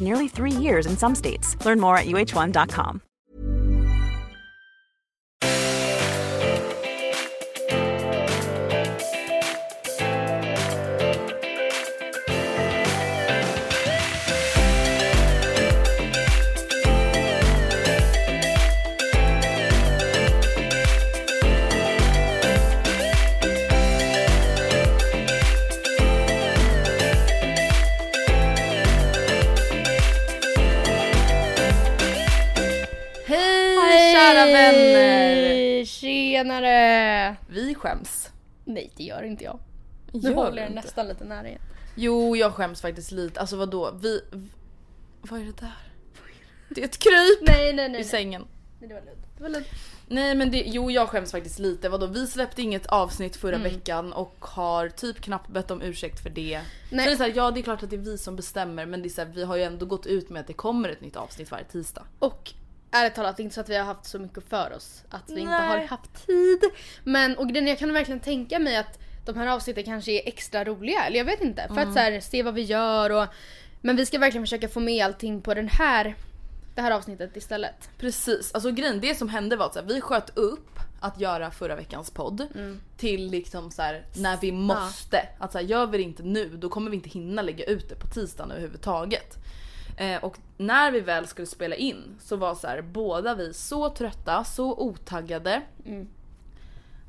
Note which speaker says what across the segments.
Speaker 1: nearly three years in some states. Learn more at uh1.com.
Speaker 2: Hej vänner!
Speaker 3: Tjenare!
Speaker 2: Vi skäms.
Speaker 3: Nej det gör inte jag. Nu
Speaker 2: Gör
Speaker 3: håller jag
Speaker 2: inte?
Speaker 3: nästan lite nära igen.
Speaker 2: Jo, jag skäms faktiskt lite. Alltså vadå? Vi... Vad är det där? Det är ett kryp
Speaker 3: Nej nej nej.
Speaker 2: i sängen.
Speaker 3: nej. Det var lugnt. Det var lugnt.
Speaker 2: Nej men det, jo jag skäms faktiskt lite. Vadå? Vi släppte inget avsnitt förra veckan och har typ knappt bett om ursäkt för det.
Speaker 3: Nej.
Speaker 2: Så det är så här, ja det är klart att det är vi som bestämmer men det är så här, vi har ju ändå gått ut med att det kommer ett nytt avsnitt varje tisdag.
Speaker 3: Och ärligt talat, det är inte så att vi har haft så mycket för oss. Att vi inte
Speaker 2: Nej.
Speaker 3: har haft tid. Men och grejen jag kan verkligen tänka mig att de här avsnitten kanske är extra roliga. Eller jag vet inte. För
Speaker 2: Mm.
Speaker 3: att så här, se vad vi gör och... Men vi ska verkligen försöka få med allting på den här, det här avsnittet istället.
Speaker 2: Precis, alltså grejen, det som hände var att så här, vi sköt upp att göra förra veckans podd till liksom så här, när vi måste. Att så här, gör vi det inte nu då kommer vi inte hinna lägga ut det på tisdagen överhuvudtaget. Eh, och när vi väl skulle spela in så var så här, båda vi så trötta, så otaggade. Mm.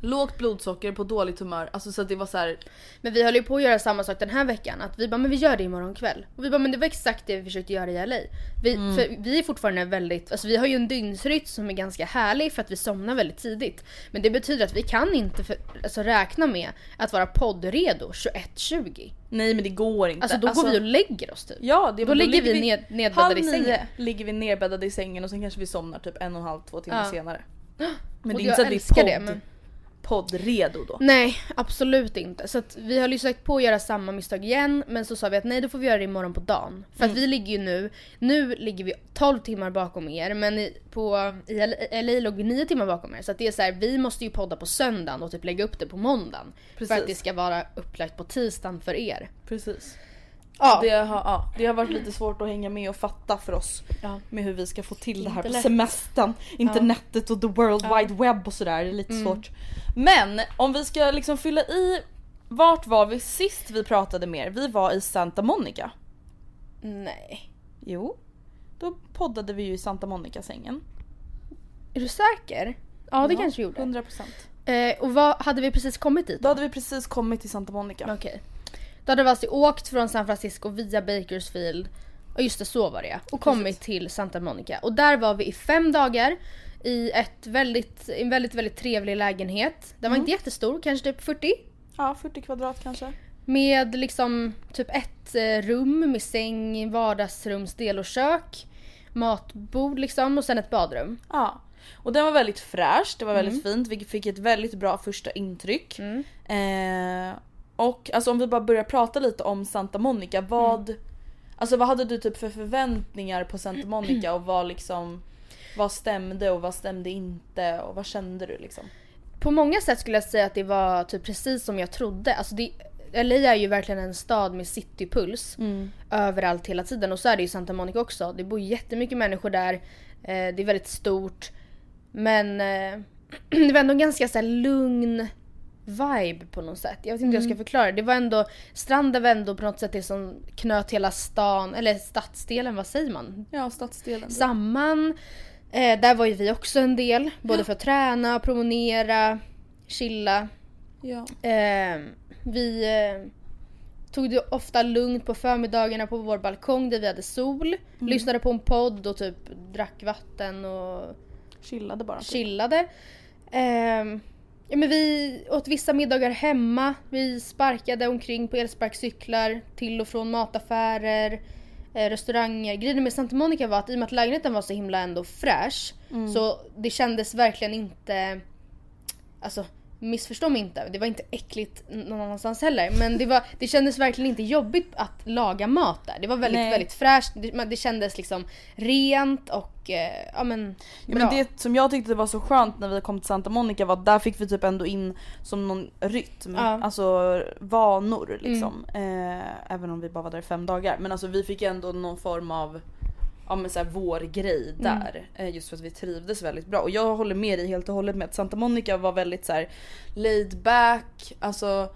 Speaker 2: Lågt blodsocker, på dåligt humör. Alltså så att det var så här,
Speaker 3: Men vi höll ju på att göra samma sak den här veckan. Att vi bara, men vi gör det imorgon kväll. Och vi bara, men det var exakt det vi försökte göra i LA. Vi, för vi är fortfarande väldigt, alltså vi har ju en dygnsrytm som är ganska härlig för att vi somnar väldigt tidigt. Men det betyder att vi kan inte för, alltså räkna med att vara poddredo 21.20.
Speaker 2: nej men det går inte.
Speaker 3: Alltså då går vi och lägger oss typ.
Speaker 2: Ja, det,
Speaker 3: Då ligger vi ned- nedbäddade i sängen.
Speaker 2: nio ligger vi nedbäddade i sängen och sen kanske vi somnar typ en och en halv, två timmar
Speaker 3: Ja.
Speaker 2: senare. Men
Speaker 3: Och
Speaker 2: det är inte så att vi är
Speaker 3: det,
Speaker 2: podd, då.
Speaker 3: Nej, absolut inte. Så vi höll ju sagt på att göra samma misstag igen men så sa vi att nej då får vi göra det imorgon på dagen. För
Speaker 2: Mm.
Speaker 3: att vi ligger ju nu, nu ligger vi 12 timmar bakom er men i, på, i LA låg vi 9 timmar bakom er. Så det är så här, vi måste ju podda på söndagen och typ lägga upp det på måndagen. För
Speaker 2: Precis.
Speaker 3: att det ska vara upplagt på tisdagen för er.
Speaker 2: Precis.
Speaker 3: Ja.
Speaker 2: Det, har, ja, det har varit lite svårt att hänga med och fatta för oss
Speaker 3: Ja.
Speaker 2: med hur vi ska få till det här på semestern. Internetet och the world wide web och sådär, det är lite svårt. Men om vi ska liksom fylla i, vart var vi sist vi pratade mer? Vi var i Santa Monica.
Speaker 3: Nej.
Speaker 2: Jo, då poddade vi ju i Santa Monica-sängen.
Speaker 3: Är du säker? Ja det kanske vi gjorde.
Speaker 2: 100%.
Speaker 3: Eh, och vad hade vi precis kommit dit?
Speaker 2: Då hade vi precis kommit till Santa Monica.
Speaker 3: Okej. Då hade vi alltså åkt från San Francisco via Bakersfield, och just det så var det och kommit till Santa Monica. Och där var vi i fem dagar i ett väldigt, en väldigt, väldigt trevlig lägenhet. Den var inte jättestor, kanske typ 40.
Speaker 2: Ja, 40 kvadrat kanske.
Speaker 3: Med liksom typ ett eh, rum med säng, vardagsrumsdel och kök. Matbord liksom och sen ett badrum.
Speaker 2: Ja. Och den var väldigt fräsch, det var
Speaker 3: Mm.
Speaker 2: väldigt fint. Vi fick ett väldigt bra första intryck. Eh, och alltså om vi bara börjar prata lite om Santa Monica, vad,
Speaker 3: Mm.
Speaker 2: alltså, vad hade du typ för förväntningar på Santa Monica och vad liksom vad stämde och vad stämde inte och vad kände du liksom?
Speaker 3: På många sätt skulle jag säga att det var typ precis som jag trodde. Alltså det, LA är ju verkligen en stad med citypuls överallt hela tiden och så är det i Santa Monica också. Det bor jättemycket människor där. Eh, det är väldigt stort. Men eh, det var ändå en ganska så här, lugn vibe på något sätt. Jag vet inte hur jag ska förklara. Det var ändå, stranden var ändå på något sätt det som knöt hela stan, eller stadsdelen, vad säger man?
Speaker 2: Ja, stadsdelen.
Speaker 3: Samman. Eh, där var ju vi också en del. Både för att träna, promenera, chilla.
Speaker 2: Ja.
Speaker 3: Eh, vi eh, tog det ofta lugnt på förmiddagarna på vår balkong där vi hade sol. Lyssnade på en podd och typ drack vatten och
Speaker 2: Chillade bara.
Speaker 3: chillade. Ehm, ja, men vi åt vissa middagar hemma. Vi sparkade omkring på elsparkcyklar till och från mataffärer, eh, restauranger. Grejen med Santa Monica var att i och med att lägenheten var så himla ändå fräsch så det kändes verkligen inte Alltså missförstå mig inte, det var inte äckligt någon annanstans heller. Men det, var, det kändes verkligen inte jobbigt att laga mat där. Det var väldigt,
Speaker 2: Nej.
Speaker 3: väldigt fräscht. Det, det kändes liksom rent och eh, ja men
Speaker 2: Ja,
Speaker 3: bra.
Speaker 2: men det som jag tyckte var så skönt när vi kom till Santa Monica var att där fick vi typ ändå in som någon rytm,
Speaker 3: Ja. Mm.
Speaker 2: alltså vanor liksom. Eh, även om vi bara var där fem dagar. Men alltså vi fick ändå någon form av Ja men så här, vår grej
Speaker 3: Mm.
Speaker 2: där. Eh, just för att vi trivdes väldigt bra. Och jag håller med dig helt och hållet med att Santa Monica var väldigt så här laid back. Alltså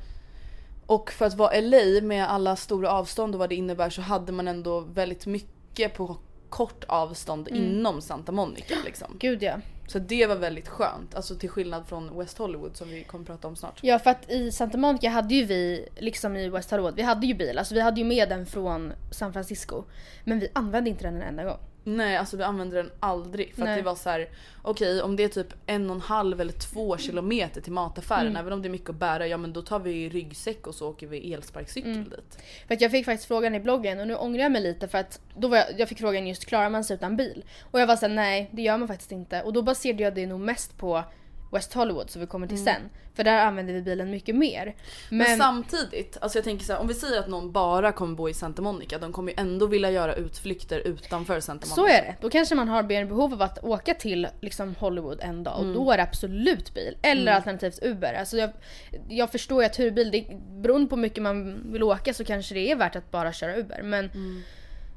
Speaker 2: och för att vara LA med alla stora avstånd och vad det innebär så hade man ändå väldigt mycket på kort avstånd
Speaker 3: Mm.
Speaker 2: inom Santa Monica liksom.
Speaker 3: Gud ja.
Speaker 2: Så det var väldigt skönt, alltså till skillnad från West Hollywood som vi kommer prata om snart.
Speaker 3: Ja för att i Santa Monica hade ju vi, liksom i West Hollywood, vi hade ju bil. Alltså vi hade ju med den från San Francisco. Men vi använde inte den en enda gång.
Speaker 2: Nej alltså vi använde den aldrig för
Speaker 3: Nej.
Speaker 2: att det var så här: okej om det är typ en och en halv eller två kilometer till mataffären,
Speaker 3: Mm.
Speaker 2: även om det är mycket att bära, ja men då tar vi ryggsäck och så åker vi elsparkcykel
Speaker 3: Mm.
Speaker 2: dit.
Speaker 3: För att jag fick faktiskt frågan i bloggen och nu ångrar jag mig lite för att då var jag, jag fick frågan just klarar man sig utan bil? Och jag var såhär nej det gör man faktiskt inte. Och då baserade jag det nog mest på West Hollywood som vi kommer till sen. För där använder vi bilen mycket mer.
Speaker 2: Mm. Men, samtidigt, alltså jag tänker så här, om vi säger att någon bara kommer bo i Santa Monica, de kommer ju ändå vilja göra utflykter utanför Santa Monica.
Speaker 3: Så är det. Då kanske man har mer behov av att åka till liksom, Hollywood en dag och då är det absolut bil. Eller alternativt Uber. Alltså jag, jag förstår ju att hyrbil, det, beroende på hur mycket man vill åka så kanske det är värt att bara köra Uber. Men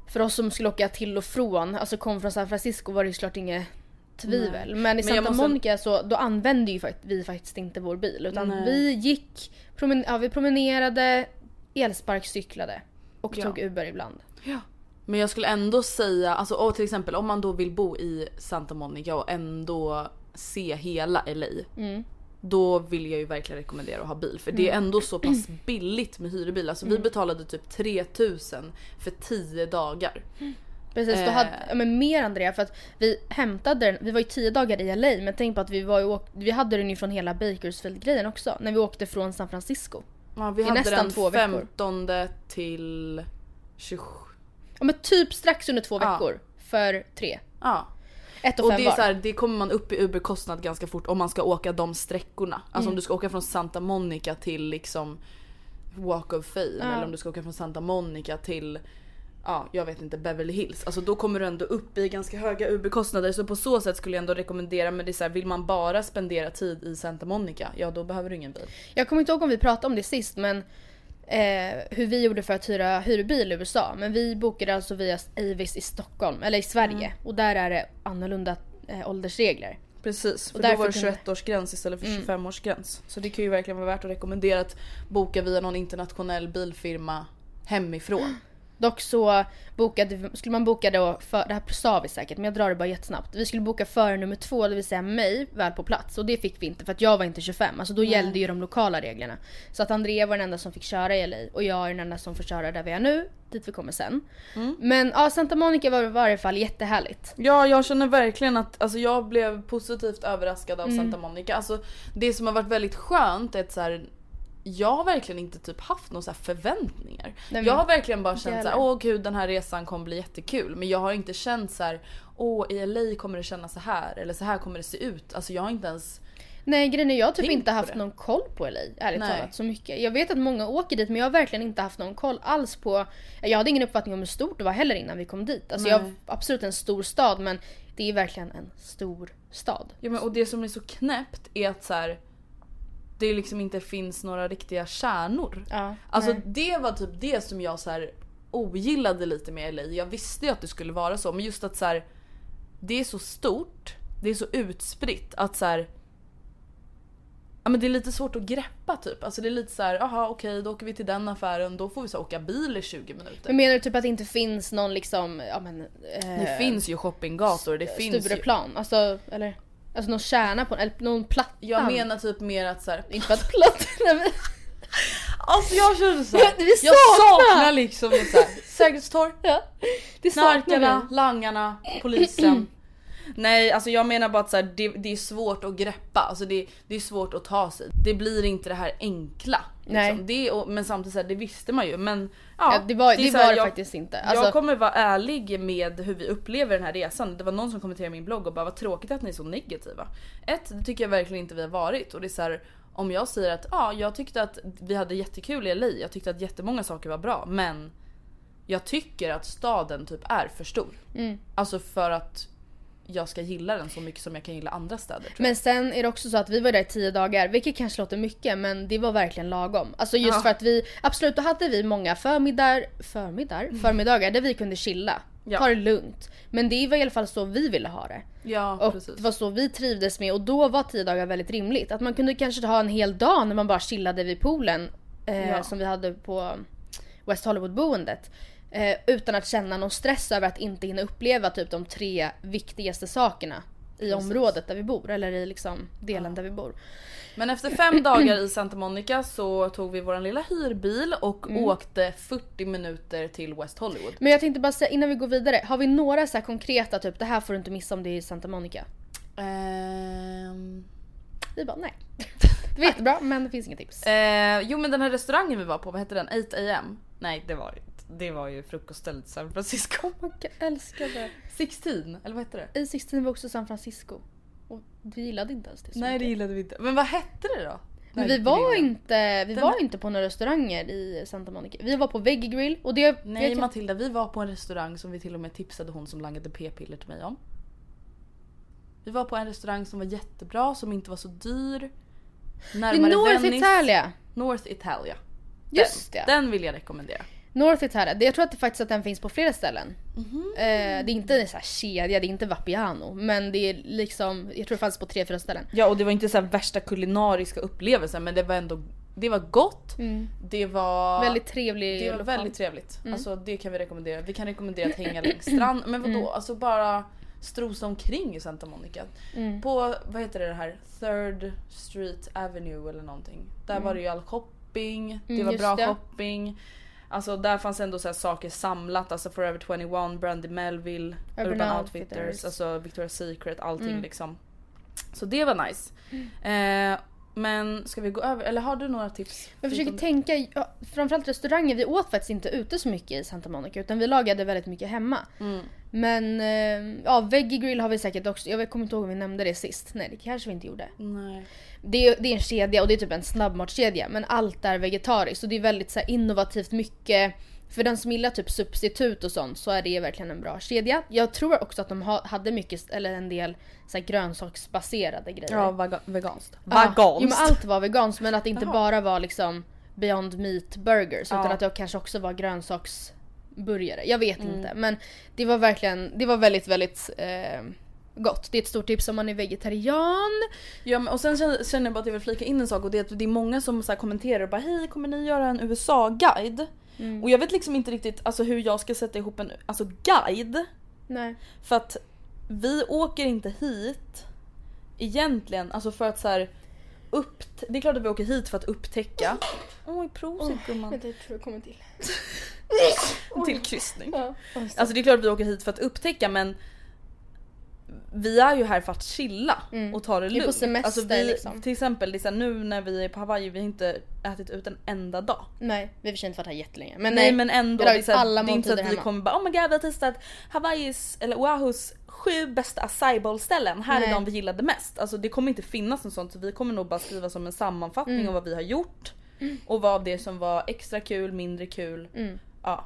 Speaker 3: för oss som skulle åka till och från, alltså kom från San Francisco var det ju såklart inget tvivel. Men i
Speaker 2: Men jag
Speaker 3: Santa
Speaker 2: måste-
Speaker 3: Monica så då använde ju fakt- vi faktiskt inte vår bil. Utan
Speaker 2: Nej.
Speaker 3: vi gick, promen- ja, vi promenerade, elsparkcyklade och
Speaker 2: Ja.
Speaker 3: tog Uber ibland.
Speaker 2: Men jag skulle ändå säga, alltså och till exempel om man då vill bo i Santa Monica och ändå se hela LA.
Speaker 3: Mm.
Speaker 2: Då vill jag ju verkligen rekommendera att ha bil för det är ändå så pass billigt med hyrbil. Alltså
Speaker 3: Mm.
Speaker 2: vi betalade typ 3000 för 10 dagar.
Speaker 3: Precis, då
Speaker 2: Eh.
Speaker 3: hade, ja, men mer Andrea för att vi hämtade den, vi var ju tio dagar i LA men tänk på att vi, var ju, vi hade den ju från hela Bakersfield grejen också när vi åkte från San Francisco.
Speaker 2: Ja, vi
Speaker 3: I
Speaker 2: hade
Speaker 3: nästan
Speaker 2: den
Speaker 3: två veckor.
Speaker 2: 15 till 27.
Speaker 3: Ja men typ strax under två
Speaker 2: Ja.
Speaker 3: veckor för tre.
Speaker 2: Ja.
Speaker 3: Ett och,
Speaker 2: Och
Speaker 3: fem
Speaker 2: det är
Speaker 3: var.
Speaker 2: så här, det kommer man upp i Uber-kostnad ganska fort om man ska åka de sträckorna. Alltså
Speaker 3: Mm.
Speaker 2: om du ska åka från Santa Monica till liksom Walk of Fame
Speaker 3: Ja.
Speaker 2: eller om du ska åka från Santa Monica till Ja, jag vet inte, Beverly Hills. Alltså då kommer du ändå upp i ganska höga Uber-kostnader så på så sätt skulle jag ändå rekommendera men det är så här, vill man bara spendera tid i Santa Monica, ja då behöver du ingen bil.
Speaker 3: Jag kommer inte ihåg om vi pratade om det sist men eh, hur vi gjorde för att hyra hyrbil i USA. Men vi bokade alltså via Avis i Stockholm, eller i Sverige.
Speaker 2: Mm.
Speaker 3: Och där är det annorlunda eh, åldersregler.
Speaker 2: Precis, för
Speaker 3: Och
Speaker 2: då var det
Speaker 3: kunde-
Speaker 2: 21-årsgräns istället för
Speaker 3: Mm.
Speaker 2: 25-årsgräns. Så det kan ju verkligen vara värt att rekommendera att boka via någon internationell bilfirma hemifrån.
Speaker 3: Dock så bokade, skulle man boka då, för, det här sa vi säkert men jag drar det bara jättesnabbt. Vi skulle boka före nummer två, det vill säga mig, väl på plats. Och det fick vi inte för att jag var inte 25. Alltså då gällde ju de lokala reglerna. Så att Andrea var den enda som fick köra i LA och jag är den enda som får köra där vi är nu, dit vi kommer sen. Men ja, Santa Monica var, var i varje fall jättehärligt.
Speaker 2: Ja jag känner verkligen att alltså, jag blev positivt överraskad av
Speaker 3: Mm.
Speaker 2: Santa Monica. Alltså, det som har varit väldigt skönt är att så här, jag har verkligen inte typ haft några förväntningar.
Speaker 3: men-
Speaker 2: jag har verkligen bara känt såhär, åh gud den här resan kommer bli jättekul. Men jag har inte känt så här, åh i LA kommer det kännas så här eller så här kommer det se ut. Alltså jag har inte ens
Speaker 3: Nej grejen är jag har typ inte haft
Speaker 2: det.
Speaker 3: någon koll på LA ärligt
Speaker 2: Nej.
Speaker 3: talat så mycket. Jag vet att många åker dit men jag har verkligen inte haft någon koll alls på... Jag hade ingen uppfattning om hur stort det var heller innan vi kom dit. Alltså jag
Speaker 2: Nej.
Speaker 3: absolut en stor stad men det är verkligen en stor stad.
Speaker 2: Ja, men, och det som är så knäppt är att så här, det liksom inte finns några riktiga kärnor.
Speaker 3: Ja,
Speaker 2: Alltså
Speaker 3: nej.
Speaker 2: det var typ det som jag så här ogillade lite med LA. Jag visste ju att det skulle vara så men just att så här, det är så stort, det är så utspritt att så här, Ja men det är lite svårt att greppa typ. Alltså det är lite så här, aha okej då åker vi till den affären, då får vi så åka bil i 20 minuter.
Speaker 3: Men menar du typ att det inte finns någon liksom, ja men... Eh,
Speaker 2: det finns ju shoppinggator, det finns ju...
Speaker 3: Stureplan, alltså eller? Alltså någon kärna på eller någon platta.
Speaker 2: Jag menar typ mer att så här,
Speaker 3: Inte för att platta,
Speaker 2: Alltså jag känner såhär, jag
Speaker 3: saknar-
Speaker 2: saknar liksom ett så här, Sergels torg,
Speaker 3: ja.
Speaker 2: Knarkarna, langarna, polisen. Nej alltså jag menar bara att så här, det, det är svårt att greppa, alltså det, det är svårt att ta sig. Det blir inte det här enkla.
Speaker 3: Nej.
Speaker 2: Liksom. Det, och, men samtidigt så här, det visste man ju. Men
Speaker 3: Ja,
Speaker 2: ja,
Speaker 3: det var
Speaker 2: är
Speaker 3: det,
Speaker 2: så här,
Speaker 3: var det
Speaker 2: jag,
Speaker 3: faktiskt inte. Alltså,
Speaker 2: jag kommer vara ärlig med hur vi upplever den här resan. Det var någon som kommenterade min blogg och bara vad tråkigt att ni är så negativa. Ett, det tycker jag verkligen inte vi har varit och det är så här, om jag säger att ja, jag tyckte att vi hade jättekul i LA, jag tyckte att jättemånga saker var bra men jag tycker att staden typ är för stor.
Speaker 3: Mm.
Speaker 2: Alltså för att jag ska gilla den så mycket som jag kan gilla andra städer.
Speaker 3: Men sen är det också så att vi var där i tio dagar, vilket kanske låter mycket men det var verkligen lagom. Alltså just
Speaker 2: Ja.
Speaker 3: för att vi, absolut då hade vi många förmiddagar, förmiddagar, förmiddagar där vi kunde chilla.
Speaker 2: Mm. Ja.
Speaker 3: Ta det lugnt. Men det var i alla fall så vi ville ha det.
Speaker 2: Ja
Speaker 3: Och
Speaker 2: precis.
Speaker 3: det var så vi trivdes med och då var tio dagar väldigt rimligt. Att man kunde kanske ha en hel dag när man bara chillade vid poolen eh,
Speaker 2: Ja.
Speaker 3: som vi hade på West Hollywood-boendet. Eh, utan att känna någon stress över att inte hinna uppleva typ de tre viktigaste sakerna i området där vi bor. Eller i liksom delen där vi bor.
Speaker 2: Men efter fem dagar i Santa Monica så tog vi vår lilla hyrbil och
Speaker 3: Mm.
Speaker 2: åkte 40 minuter till West Hollywood.
Speaker 3: Men jag tänkte bara säga innan vi går vidare. Har vi några så här konkreta typ det här får du inte missa om det är i Santa Monica?
Speaker 2: Ehm,
Speaker 3: Vi bara nej. Det var jättebra men det finns inga tips.
Speaker 2: eh, jo men den här restaurangen vi var på, vad hette den? 8 am? Nej det var det. Det var ju frukoststället San Francisco.
Speaker 3: Oh God, jag älskar det.
Speaker 2: 16 eller vad hette det?
Speaker 3: I 16 var också San Francisco. Och vi gillade inte ens det så
Speaker 2: Nej det
Speaker 3: mycket.
Speaker 2: gillade vi inte. Men vad hette det då?
Speaker 3: Men vi var
Speaker 2: det-
Speaker 3: inte, vi
Speaker 2: Den
Speaker 3: var inte på några restauranger i Santa Monica. Vi var på Veggie Grill och det...
Speaker 2: Nej
Speaker 3: jag-
Speaker 2: Matilda, vi var på en restaurang som vi till och med tipsade hon som langade p-piller till mig om. Vi var på en restaurang som var jättebra, som inte var så dyr.
Speaker 3: Det är
Speaker 2: Närmare
Speaker 3: North
Speaker 2: Venice.
Speaker 3: Italia!
Speaker 2: North Italia.
Speaker 3: Just
Speaker 2: den,
Speaker 3: det.
Speaker 2: Den vill jag rekommendera.
Speaker 3: North Italia. Det- Jag tror att det faktiskt att den finns på flera ställen.
Speaker 2: Mhm.
Speaker 3: Eh, det är inte en så här kedja, det är inte Vapiano. Men det är liksom, jag tror det fanns på tre, fyra ställen.
Speaker 2: Ja och det var inte så värsta kulinariska upplevelsen men det var ändå det var gott. Det var
Speaker 3: Väldigt trevlig
Speaker 2: det var
Speaker 3: lokal.
Speaker 2: väldigt trevligt. Alltså det kan vi rekommendera. Vi kan rekommendera att hänga längs strand. Men vadå? Alltså bara strosa omkring i Santa Monica. På, vad heter det här? Third Street Avenue eller någonting. Där var det ju all shopping. Det
Speaker 3: Mm,
Speaker 2: var bra
Speaker 3: det.
Speaker 2: shopping. Alltså där fanns ändå så saker samlat. Alltså Forever 21, Brandy Melville,
Speaker 3: Urban
Speaker 2: Urban,
Speaker 3: Outfitters.
Speaker 2: Outfitters, alltså Victoria's Secret, allting
Speaker 3: Mm.
Speaker 2: liksom. Så det var nice. Eh, men ska vi gå över, eller har du några tips?
Speaker 3: Jag försöker
Speaker 2: Förutom-
Speaker 3: tänka, ja, framförallt restauranger, vi åt faktiskt inte ute så mycket i Santa Monica utan vi lagade väldigt mycket hemma.
Speaker 2: Mm.
Speaker 3: Men eh, ja, Veggie Grill har vi säkert också, jag kommer inte ihåg om vi nämnde det sist. Nej det kanske vi inte gjorde.
Speaker 2: Nej.
Speaker 3: Det är, det är en kedja och det är typ en snabbmatskedja men allt är vegetariskt och det är väldigt så här, innovativt mycket. För den som gillar typ substitut och sånt så är det verkligen en bra kedja. Jag tror också att de ha, hade mycket, eller en del så här, grönsaksbaserade grejer.
Speaker 2: Ja, vaga- veganskt.
Speaker 3: Ja, Jo men allt var veganskt men att det inte
Speaker 2: Jaha.
Speaker 3: bara var liksom Beyond Meat burgers utan
Speaker 2: Ja.
Speaker 3: att det kanske också var grönsaksburgare. Jag vet
Speaker 2: Mm.
Speaker 3: inte men det var verkligen, det var väldigt väldigt eh, gott. Det är ett stort tips om man är vegetarian.
Speaker 2: Ja, men, och sen känner känner jag bara att jag vill flika in en sak och det är att det är många som så här kommenterar och bara hej kommer ni göra en USA-guide? Och jag vet liksom inte riktigt alltså, hur jag ska sätta ihop en alltså, guide.
Speaker 3: Nej.
Speaker 2: För att vi åker inte hit egentligen alltså för att så här upp, det är klart att vi åker hit för att upptäcka. Oj prosit gumman.
Speaker 3: Jag tror jag kommer till.
Speaker 2: Till kryssning.
Speaker 3: Ja.
Speaker 2: Alltså det är klart att vi åker hit för att upptäcka men vi är ju här för att chilla och ta det
Speaker 3: Vi är
Speaker 2: lugnt.
Speaker 3: på semester,
Speaker 2: alltså vi,
Speaker 3: liksom.
Speaker 2: Till exempel det är nu när vi är på Hawaii, vi har inte ätit ut en enda dag.
Speaker 3: Nej, vi har inte varit här jättelänge. Men
Speaker 2: Nej,
Speaker 3: nej,
Speaker 2: men ändå, det är, så här,
Speaker 3: alla
Speaker 2: det är inte så att vi
Speaker 3: hemma.
Speaker 2: kommer bara oh my god vi har testat Hawaiis eller Oahus sju bästa acai bowl ställen. Här
Speaker 3: Nej.
Speaker 2: är de vi gillade mest. Alltså det kommer inte finnas något sånt så vi kommer nog bara skriva som en sammanfattning
Speaker 3: Mm.
Speaker 2: av vad vi har gjort. Och vad det som var extra kul, mindre kul.
Speaker 3: Mm.
Speaker 2: Ja.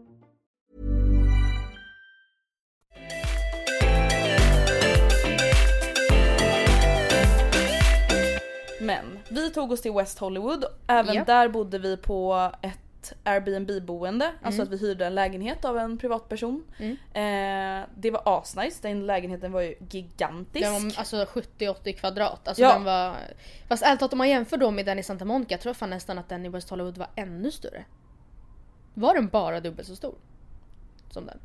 Speaker 2: Vi tog oss till West Hollywood. Även
Speaker 3: Ja.
Speaker 2: där bodde vi på ett Airbnb-boende. Alltså
Speaker 3: Mm.
Speaker 2: att vi hyrde en lägenhet av en privatperson. Eh, det var asnice. Den lägenheten var ju gigantisk.
Speaker 3: Den var alltså 70-80 kvadrat. Alltså
Speaker 2: Ja.
Speaker 3: den var... Fast ärligt talat om man jämför då med den i Santa Monica tror jag fan nästan att den i West Hollywood var ännu större. Var den bara dubbelt så stor? Som den?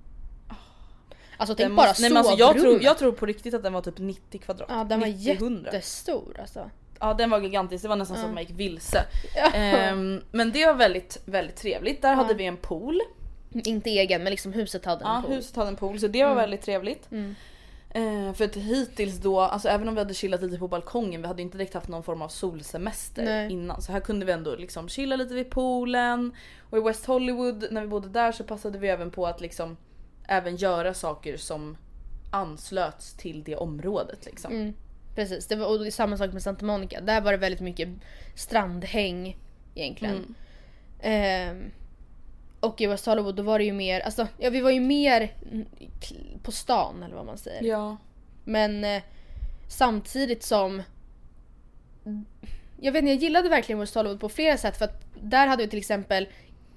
Speaker 3: Alltså tänk
Speaker 2: Den
Speaker 3: bara
Speaker 2: måste- nej, men alltså, jag, tror,
Speaker 3: sovrummet.
Speaker 2: jag tror på riktigt att den var typ 90 kvadrat.
Speaker 3: Ja den var
Speaker 2: 90-100.
Speaker 3: jättestor alltså.
Speaker 2: Ja den var gigantisk, det var nästan så att man gick vilse. Ehm, men det var väldigt, väldigt trevligt. Där hade vi en pool.
Speaker 3: Inte egen men liksom huset hade en
Speaker 2: Ja,
Speaker 3: pool.
Speaker 2: huset hade en pool så det var väldigt trevligt.
Speaker 3: Mm.
Speaker 2: Eh, för att hittills då, alltså även om vi hade chillat lite på balkongen, vi hade inte direkt haft någon form av solsemester
Speaker 3: Nej.
Speaker 2: innan. Så här kunde vi ändå liksom chilla lite vid poolen. Och i West Hollywood, när vi bodde där så passade vi även på att liksom även göra saker som anslöts till det området liksom.
Speaker 3: Mm. Precis, det var och det samma sak med Santa Monica. Där var det väldigt mycket strandhäng egentligen.
Speaker 2: Mm.
Speaker 3: Ehm, och i West Hollywood då var det ju mer, alltså ja vi var ju mer på stan eller vad man säger.
Speaker 2: Ja.
Speaker 3: Men eh, samtidigt som jag vet inte, jag gillade verkligen West Hollywood på flera sätt för att där hade vi till exempel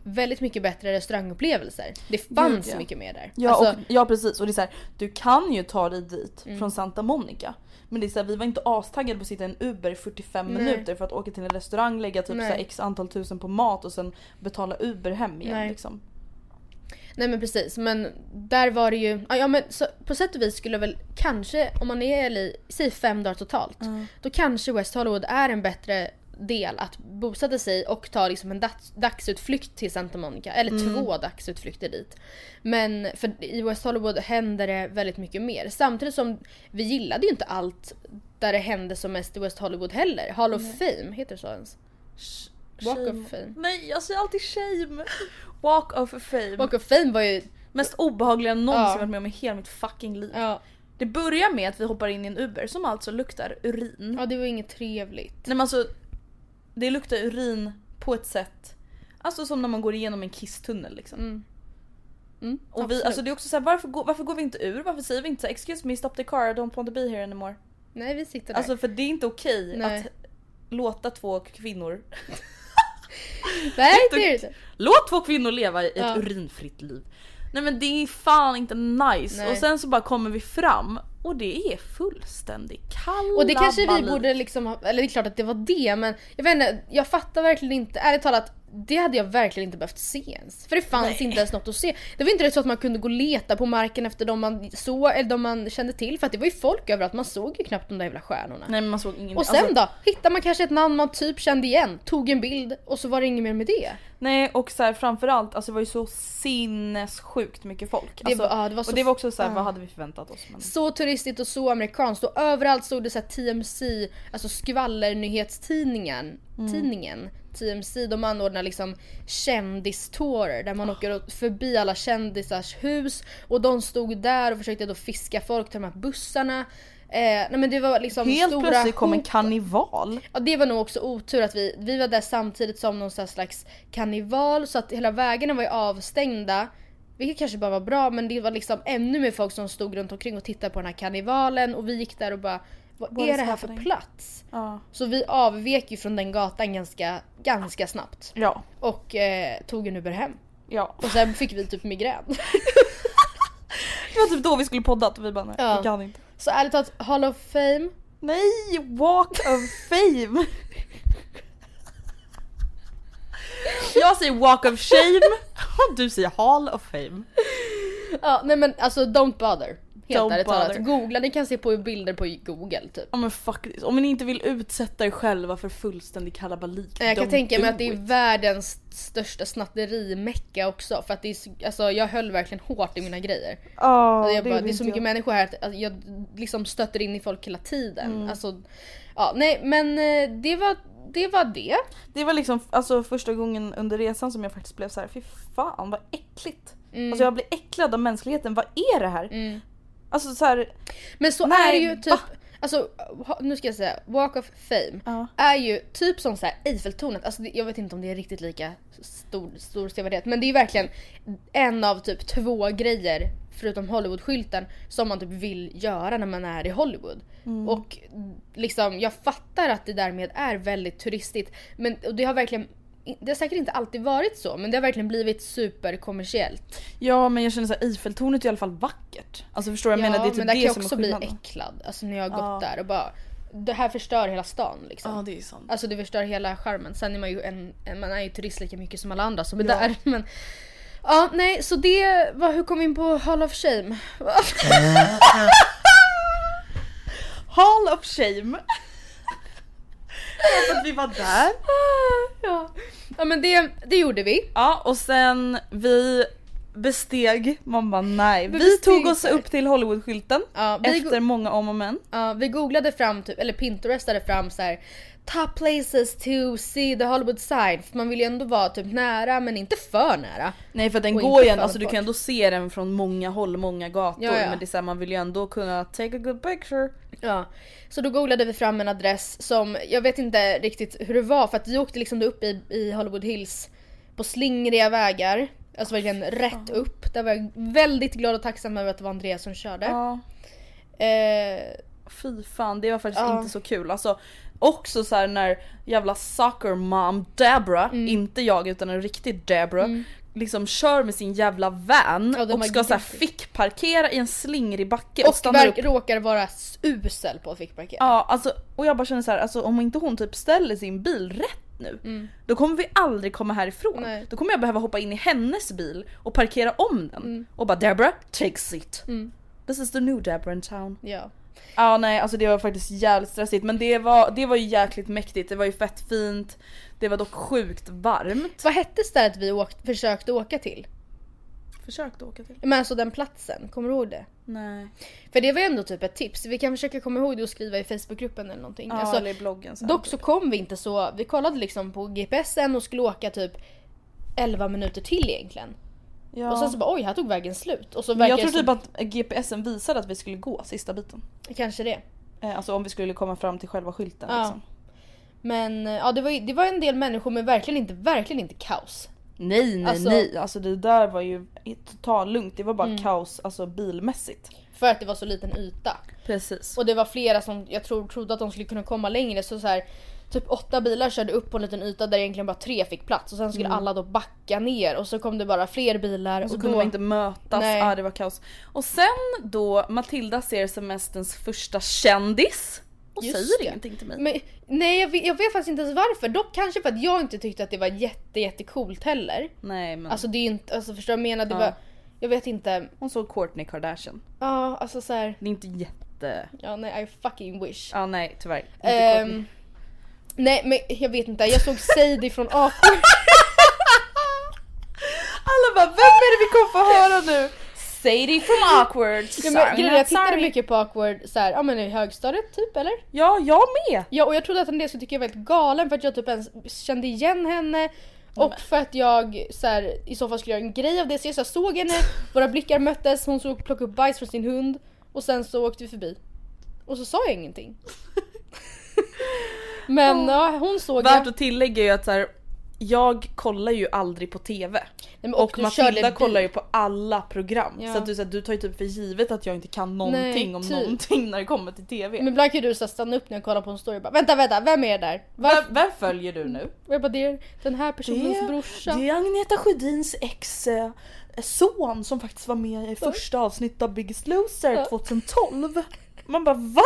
Speaker 3: väldigt mycket bättre restaurangupplevelser. Det fanns
Speaker 2: ja.
Speaker 3: mycket mer där.
Speaker 2: Ja,
Speaker 3: Alltså,
Speaker 2: och, ja precis och det är så här, du kan ju ta dig dit
Speaker 3: Mm.
Speaker 2: från Santa Monica. Men det är så här, vi var inte astaggade på att sitta i en Uber i 45
Speaker 3: Nej.
Speaker 2: minuter för att åka till en restaurang, lägga typ så här x antal tusen på mat och sen betala Uber hem igen.
Speaker 3: Nej.
Speaker 2: Liksom.
Speaker 3: Nej men precis, men där var det ju, ja, men så, på sätt och vis skulle jag väl kanske, om man är i LA, säg fem dagar totalt. Då kanske West Hollywood är en bättre del att bosätta sig och ta liksom en dags, dagsutflykt till Santa Monica. Eller två dagsutflykter dit. Men för i West Hollywood händer det väldigt mycket mer. Samtidigt som vi gillade ju inte allt där det hände som mest i West Hollywood heller. Hall of Fame, heter det så ens? Walk
Speaker 2: Shame.
Speaker 3: of Fame.
Speaker 2: Nej jag säger alltid shame. Walk of fame.
Speaker 3: Walk of Fame var ju,
Speaker 2: Mest obehagliga jag någonsin
Speaker 3: Ja.
Speaker 2: varit med om i hela mitt fucking liv.
Speaker 3: ja,
Speaker 2: Det börjar med att vi hoppar in i en Uber som alltså luktar urin.
Speaker 3: ja det var inget trevligt.
Speaker 2: Nej men alltså, det luktar urin på ett sätt, alltså som när man går igenom en kisstunnel liksom.
Speaker 3: Mm. Mm,
Speaker 2: Och vi, alltså det är också så här, varför, går, varför går vi inte ur? Varför säger vi inte så här, excuse me stop the car I don't want to be here anymore?
Speaker 3: Nej vi sitter där.
Speaker 2: Alltså för det är inte okej
Speaker 3: Nej.
Speaker 2: att låta två kvinnor,
Speaker 3: Nej det är det inte.
Speaker 2: låt två kvinnor leva i ett
Speaker 3: Ja.
Speaker 2: urinfritt liv. Nej men det är fan inte nice.
Speaker 3: Nej.
Speaker 2: Och sen så bara kommer vi fram och det är fullständigt kalla...
Speaker 3: Och det kanske vi borde liksom ha, eller det är klart att det var det men jag vet inte, jag fattar verkligen inte, ärligt talat det hade jag verkligen inte behövt se ens. För det fanns
Speaker 2: Nej.
Speaker 3: inte ens något att se. Det var inte det så att man kunde gå och leta på marken efter de man såg eller de man kände till för att det var ju folk överallt, man såg ju knappt de där jävla stjärnorna.
Speaker 2: Nej men man såg ingen
Speaker 3: och sen
Speaker 2: alltså,
Speaker 3: då? Hittar man kanske ett namn man typ kände igen, tog en bild och så var det inget mer med det.
Speaker 2: Nej och så här, framförallt, alltså det var ju så sinnessjukt mycket folk.
Speaker 3: Det
Speaker 2: Alltså,
Speaker 3: var- ja, det var så
Speaker 2: och det var också så här,
Speaker 3: ja.
Speaker 2: vad hade vi förväntat oss? Men...
Speaker 3: Så turistigt och så amerikanskt och överallt stod det så här TMC, alltså skvallernyhetstidningen, tidningen TMC, de anordnar liksom kändistourer där man åker åt- förbi alla kändisars hus och de stod där och försökte då fiska folk till de här bussarna. Eh, nej men det var liksom
Speaker 2: Helt
Speaker 3: stora
Speaker 2: plötsligt kom en karneval.
Speaker 3: Ja det var nog också otur att vi, vi var där samtidigt som någon slags karneval så att hela vägarna var ju avstängda. Vilket kanske bara var bra men det var liksom ännu mer folk som stod runt omkring och tittade på den här karnevalen och vi gick där och bara vad är det här för plats?
Speaker 2: Ja.
Speaker 3: Så vi avvek ju från den gatan ganska, ganska snabbt
Speaker 2: Ja.
Speaker 3: och eh, tog en Uber hem.
Speaker 2: ja.
Speaker 3: Och sen fick vi typ migrän.
Speaker 2: Det var typ då vi skulle poddat och vi bara nej,
Speaker 3: Ja.
Speaker 2: vi kan inte.
Speaker 3: Så ärligt talat, Hall of Fame.
Speaker 2: Nej, walk of fame! Jag säger walk of shame du säger Hall of Fame.
Speaker 3: Ja nej men alltså don't bother. Helt ärligt talat. Googla, ni kan se på bilder på google typ.
Speaker 2: Ja men fuck this. Om ni inte vill utsätta er själva för fullständig kalabalik.
Speaker 3: Jag kan tänka mig att det är världens största snatterimecka också för att det är, så- alltså, jag höll verkligen hårt i mina grejer. Alltså, jag bara,
Speaker 2: vill
Speaker 3: det är så mycket
Speaker 2: jag.
Speaker 3: människor här att alltså, jag liksom stöter in i folk hela tiden.
Speaker 2: Mm.
Speaker 3: Alltså, ja, nej men eh, det var det. Var det.
Speaker 2: Det var liksom alltså, första gången under resan som jag faktiskt blev så här: fy fan vad äckligt.
Speaker 3: Mm.
Speaker 2: Alltså jag blir äcklad av mänskligheten, vad är det här? Alltså så här,
Speaker 3: Men så
Speaker 2: Nej,
Speaker 3: är det ju typ,
Speaker 2: va?
Speaker 3: alltså nu ska jag säga, Walk of Fame
Speaker 2: Ja.
Speaker 3: är ju typ som så här Eiffeltornet, alltså jag vet inte om det är riktigt lika stor, stor sevärdhet men det är ju verkligen en av typ två grejer förutom Hollywoodskylten som man typ vill göra när man är i Hollywood.
Speaker 2: Mm.
Speaker 3: Och liksom jag fattar att det därmed är väldigt turistigt men och det har verkligen det har säkert inte alltid varit så men det har verkligen blivit superkommersiellt.
Speaker 2: ja men jag känner såhär Eiffeltornet är i alla fall vackert. Alltså förstår du vad jag menar? Det är typ
Speaker 3: men där
Speaker 2: det
Speaker 3: kan jag
Speaker 2: som
Speaker 3: också bli äcklad. Alltså när jag har
Speaker 2: Ja.
Speaker 3: gått där och bara det här förstör hela stan liksom.
Speaker 2: Ja det är sant.
Speaker 3: Alltså det förstör hela charmen. Sen är man ju en, en man är ju turist lika mycket som alla andra som är
Speaker 2: Ja.
Speaker 3: där. Men, ja nej så det var hur kom vi in på Hall of Shame?
Speaker 2: Hall of shame. Att vi var där.
Speaker 3: ja. ja men det, det gjorde vi.
Speaker 2: Ja och sen vi besteg, man bara nej. Vi,
Speaker 3: besteg
Speaker 2: tog oss upp till Hollywoodskylten
Speaker 3: Ja, vi,
Speaker 2: efter många om och men.
Speaker 3: ja, vi googlade fram typ, eller pinterestade fram så här. Top places to see the Hollywood sign. För man vill ju ändå vara typ nära men inte för nära.
Speaker 2: Nej för den
Speaker 3: Och
Speaker 2: går igen,
Speaker 3: för
Speaker 2: alltså du kan ändå se den från många håll, många gator.
Speaker 3: Ja, ja.
Speaker 2: Men det är så här, man vill ju ändå kunna take a good picture.
Speaker 3: Ja, så då googlade vi fram en adress som, jag vet inte riktigt hur det var för att vi åkte liksom upp i, i Hollywood Hills på slingriga vägar. Alltså verkligen rätt upp. Där var jag väldigt glad och tacksam över att det var Andreas som körde.
Speaker 2: Ja.
Speaker 3: Eh,
Speaker 2: Fy fan det var faktiskt
Speaker 3: Ja.
Speaker 2: inte så kul. Alltså också så här när jävla soccer mom Debra,
Speaker 3: Mm.
Speaker 2: inte jag utan en riktig Debra, liksom kör med sin jävla van
Speaker 3: Ja,
Speaker 2: och ska så här fickparkera i en slingrig backe och,
Speaker 3: och
Speaker 2: stannar upp.
Speaker 3: råkar vara usel på att fickparkera.
Speaker 2: Ja alltså och jag bara känner så här, alltså om inte hon typ ställer sin bil rätt nu då kommer vi aldrig komma härifrån.
Speaker 3: Mm. Nej.
Speaker 2: Då kommer jag behöva hoppa in i hennes bil och parkera om den
Speaker 3: Mm.
Speaker 2: och bara Debra take seat. This is the new Debra in town.
Speaker 3: Ja.
Speaker 2: Ja nej alltså det var faktiskt jävligt stressigt men det var, det var ju jäkligt mäktigt, det var ju fett fint. Det var dock sjukt varmt.
Speaker 3: Vad hette stället vi åkt, försökte åka till?
Speaker 2: Försökte åka till.
Speaker 3: Men alltså den platsen, kommer du ihåg det?
Speaker 2: Nej.
Speaker 3: För det var ju ändå typ ett tips. Vi kan försöka komma ihåg det och skriva i Facebookgruppen eller någonting.
Speaker 2: Ja
Speaker 3: Alltså,
Speaker 2: eller i bloggen sen.
Speaker 3: Dock så kom vi inte så, vi kollade liksom på GPSen och skulle åka typ 11 minuter till egentligen.
Speaker 2: ja.
Speaker 3: Och sen så bara oj här tog vägen slut. Och så
Speaker 2: jag tror typ
Speaker 3: som,
Speaker 2: att GPSen visade att vi skulle gå sista biten.
Speaker 3: Kanske det.
Speaker 2: Eh, Alltså om vi skulle komma fram till själva skylten
Speaker 3: Ja.
Speaker 2: liksom.
Speaker 3: Men eh, ja det var, det var en del människor men verkligen inte, verkligen inte kaos.
Speaker 2: Nej nej
Speaker 3: Alltså-
Speaker 2: nej, alltså det där var ju totalt lugnt. Det var bara
Speaker 3: Mm.
Speaker 2: kaos alltså bilmässigt.
Speaker 3: För att det var så liten yta.
Speaker 2: Precis.
Speaker 3: Och det var flera som jag tror, trodde att de skulle kunna komma längre så, så här, Typ åtta bilar körde upp på en liten yta där egentligen bara tre fick plats och sen skulle alla då backa ner och så kom det bara fler bilar
Speaker 2: Mm. Och så
Speaker 3: och
Speaker 2: kunde
Speaker 3: då...
Speaker 2: man inte mötas,
Speaker 3: Nej.
Speaker 2: ah, det var kaos. Och sen då Matilda ser semesterns första kändis och
Speaker 3: Just
Speaker 2: säger
Speaker 3: det.
Speaker 2: ingenting till mig.
Speaker 3: Men, nej jag vet, jag vet faktiskt inte ens varför. Dock kanske för att jag inte tyckte att det var jätte jättecoolt heller.
Speaker 2: Nej men
Speaker 3: Alltså det är inte, alltså förstår du vad jag menar? Det
Speaker 2: Ja.
Speaker 3: var, jag vet inte.
Speaker 2: hon såg Kourtney Kardashian.
Speaker 3: Ja alltså så här.
Speaker 2: Det är inte jätte...
Speaker 3: ja nej I fucking wish.
Speaker 2: Ja nej tyvärr. Inte Kourtney.
Speaker 3: nej men jag vet inte, jag såg Sadie från Awkward.
Speaker 2: Alla bara vem är det vi kommer få höra nu? Sadie from awkward.
Speaker 3: Ja, men, grejen jag tittade
Speaker 2: sorry.
Speaker 3: mycket på Awkward så här, ja men i högstadiet typ eller?
Speaker 2: Ja jag med.
Speaker 3: Ja och jag trodde att en del skulle tycka jag var helt galen för att jag typ ens kände igen henne. Och för att jag så här, i så fall skulle göra en grej av det. Så jag så här, såg henne, våra blickar möttes, hon såg plocka upp bajs från sin hund. Och sen så åkte vi förbi. Och så sa jag ingenting. Men ja, hon såg
Speaker 2: Värt
Speaker 3: jag.
Speaker 2: att tillägga är ju att så här, jag kollar ju aldrig på TV.
Speaker 3: Nej,
Speaker 2: Och,
Speaker 3: du
Speaker 2: Matilda kollar ju på alla program.
Speaker 3: Ja.
Speaker 2: Så att du, så här, du tar ju typ för givet att jag inte kan någonting om
Speaker 3: typ.
Speaker 2: någonting när det kommer till TV.
Speaker 3: Men ibland kan du så stanna upp när jag kollar på en story och bara vänta vänta, vem är det där? Varför?
Speaker 2: Vem, vem följer du nu?
Speaker 3: Och jag bara det är den här personens brorsa.
Speaker 2: det är Agneta Sjödins ex eh, son som faktiskt var med i första avsnittet av Biggest Loser
Speaker 3: Ja.
Speaker 2: 2012. Man bara VA?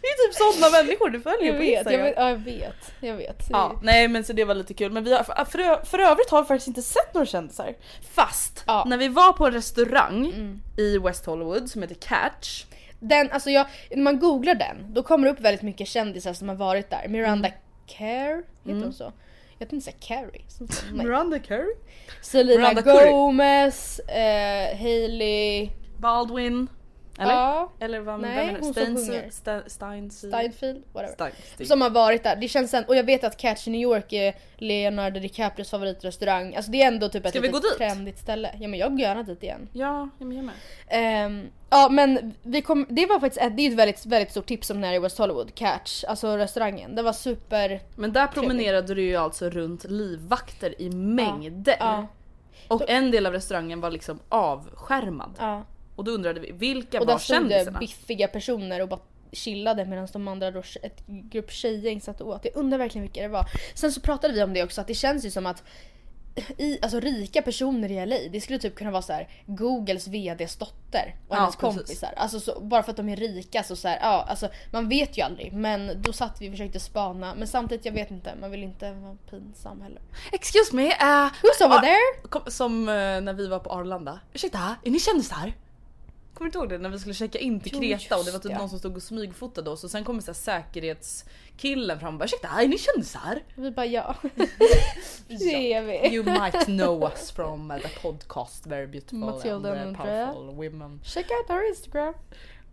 Speaker 2: Det är typ sådana människor du följer
Speaker 3: Jag
Speaker 2: på
Speaker 3: vet, jag
Speaker 2: Instagram.
Speaker 3: vet, ja, jag vet. Jag vet.
Speaker 2: Ja, nej men så det var lite kul. Men vi har, för, för, övrigt har vi faktiskt inte sett några kändisar. Fast
Speaker 3: Ja. Mm.
Speaker 2: när vi var på en restaurang i West Hollywood som heter Catch.
Speaker 3: Den, alltså jag, när man googlar den, då kommer det upp väldigt mycket kändisar som har varit där. Miranda Kerr, heter hon så? Jag tänkte säga Carrie.
Speaker 2: Miranda Curry.
Speaker 3: Selena
Speaker 2: Miranda.
Speaker 3: Gomez, eh, Hailey,
Speaker 2: Baldwin. Eller?
Speaker 3: ja,
Speaker 2: Eller vad
Speaker 3: Nej, hon som
Speaker 2: Steins-. Sta- Steins...
Speaker 3: Steinfeld, whatever.
Speaker 2: Steins-
Speaker 3: Som har varit där. Det känns sen, och jag vet att Catch i New York är Leonardo DiCaprios favoritrestaurang. Alltså det är ändå typ ett
Speaker 2: Ska dit?
Speaker 3: trendigt ställe. Ja men jag går gärna dit igen.
Speaker 2: Ja, jag med.
Speaker 3: Ehm, ja men vi kom, det var faktiskt ett, det är ett väldigt, väldigt stort tips om när i West Hollywood, Catch, alltså restaurangen. Det var super...
Speaker 2: Men där promenerade du ju alltså runt livvakter i mängder.
Speaker 3: Ja,
Speaker 2: Och en del av restaurangen var liksom avskärmad.
Speaker 3: ja.
Speaker 2: Och då undrade vi, vilka
Speaker 3: Och
Speaker 2: var
Speaker 3: där stod det
Speaker 2: kändisarna?
Speaker 3: biffiga personer och bara chillade medan de andra då, ett grupp tjejgäng satt och åt. Jag undrar verkligen vilka det var. Sen så pratade vi om det också att det känns ju som att i, alltså rika personer i LA, det skulle typ kunna vara så här Googles VDs dotter och
Speaker 2: Ja,
Speaker 3: hennes
Speaker 2: precis.
Speaker 3: kompisar. Alltså så, bara för att de är rika så, så här, ja alltså man vet ju aldrig. Men då satt vi och försökte spana. Men samtidigt jag vet inte, man vill inte vara pinsam heller.
Speaker 2: Excuse me, uh,
Speaker 3: Who's over there?
Speaker 2: Kom, som eh, när vi var på Arlanda. Ursäkta, är ni kändisar? Kommer du inte ihåg det när vi skulle checka in till Kreta och det var typ någon som stod och smygfotade oss och sen kommer så här säkerhetskillen fram och bara ursäkta är ni kändisar?
Speaker 3: Vi bara ja. det är vi.
Speaker 2: You might know us from uh, the podcast Very beautiful
Speaker 3: Matilda
Speaker 2: and
Speaker 3: Andrea.
Speaker 2: powerful women.
Speaker 3: Check out our Instagram.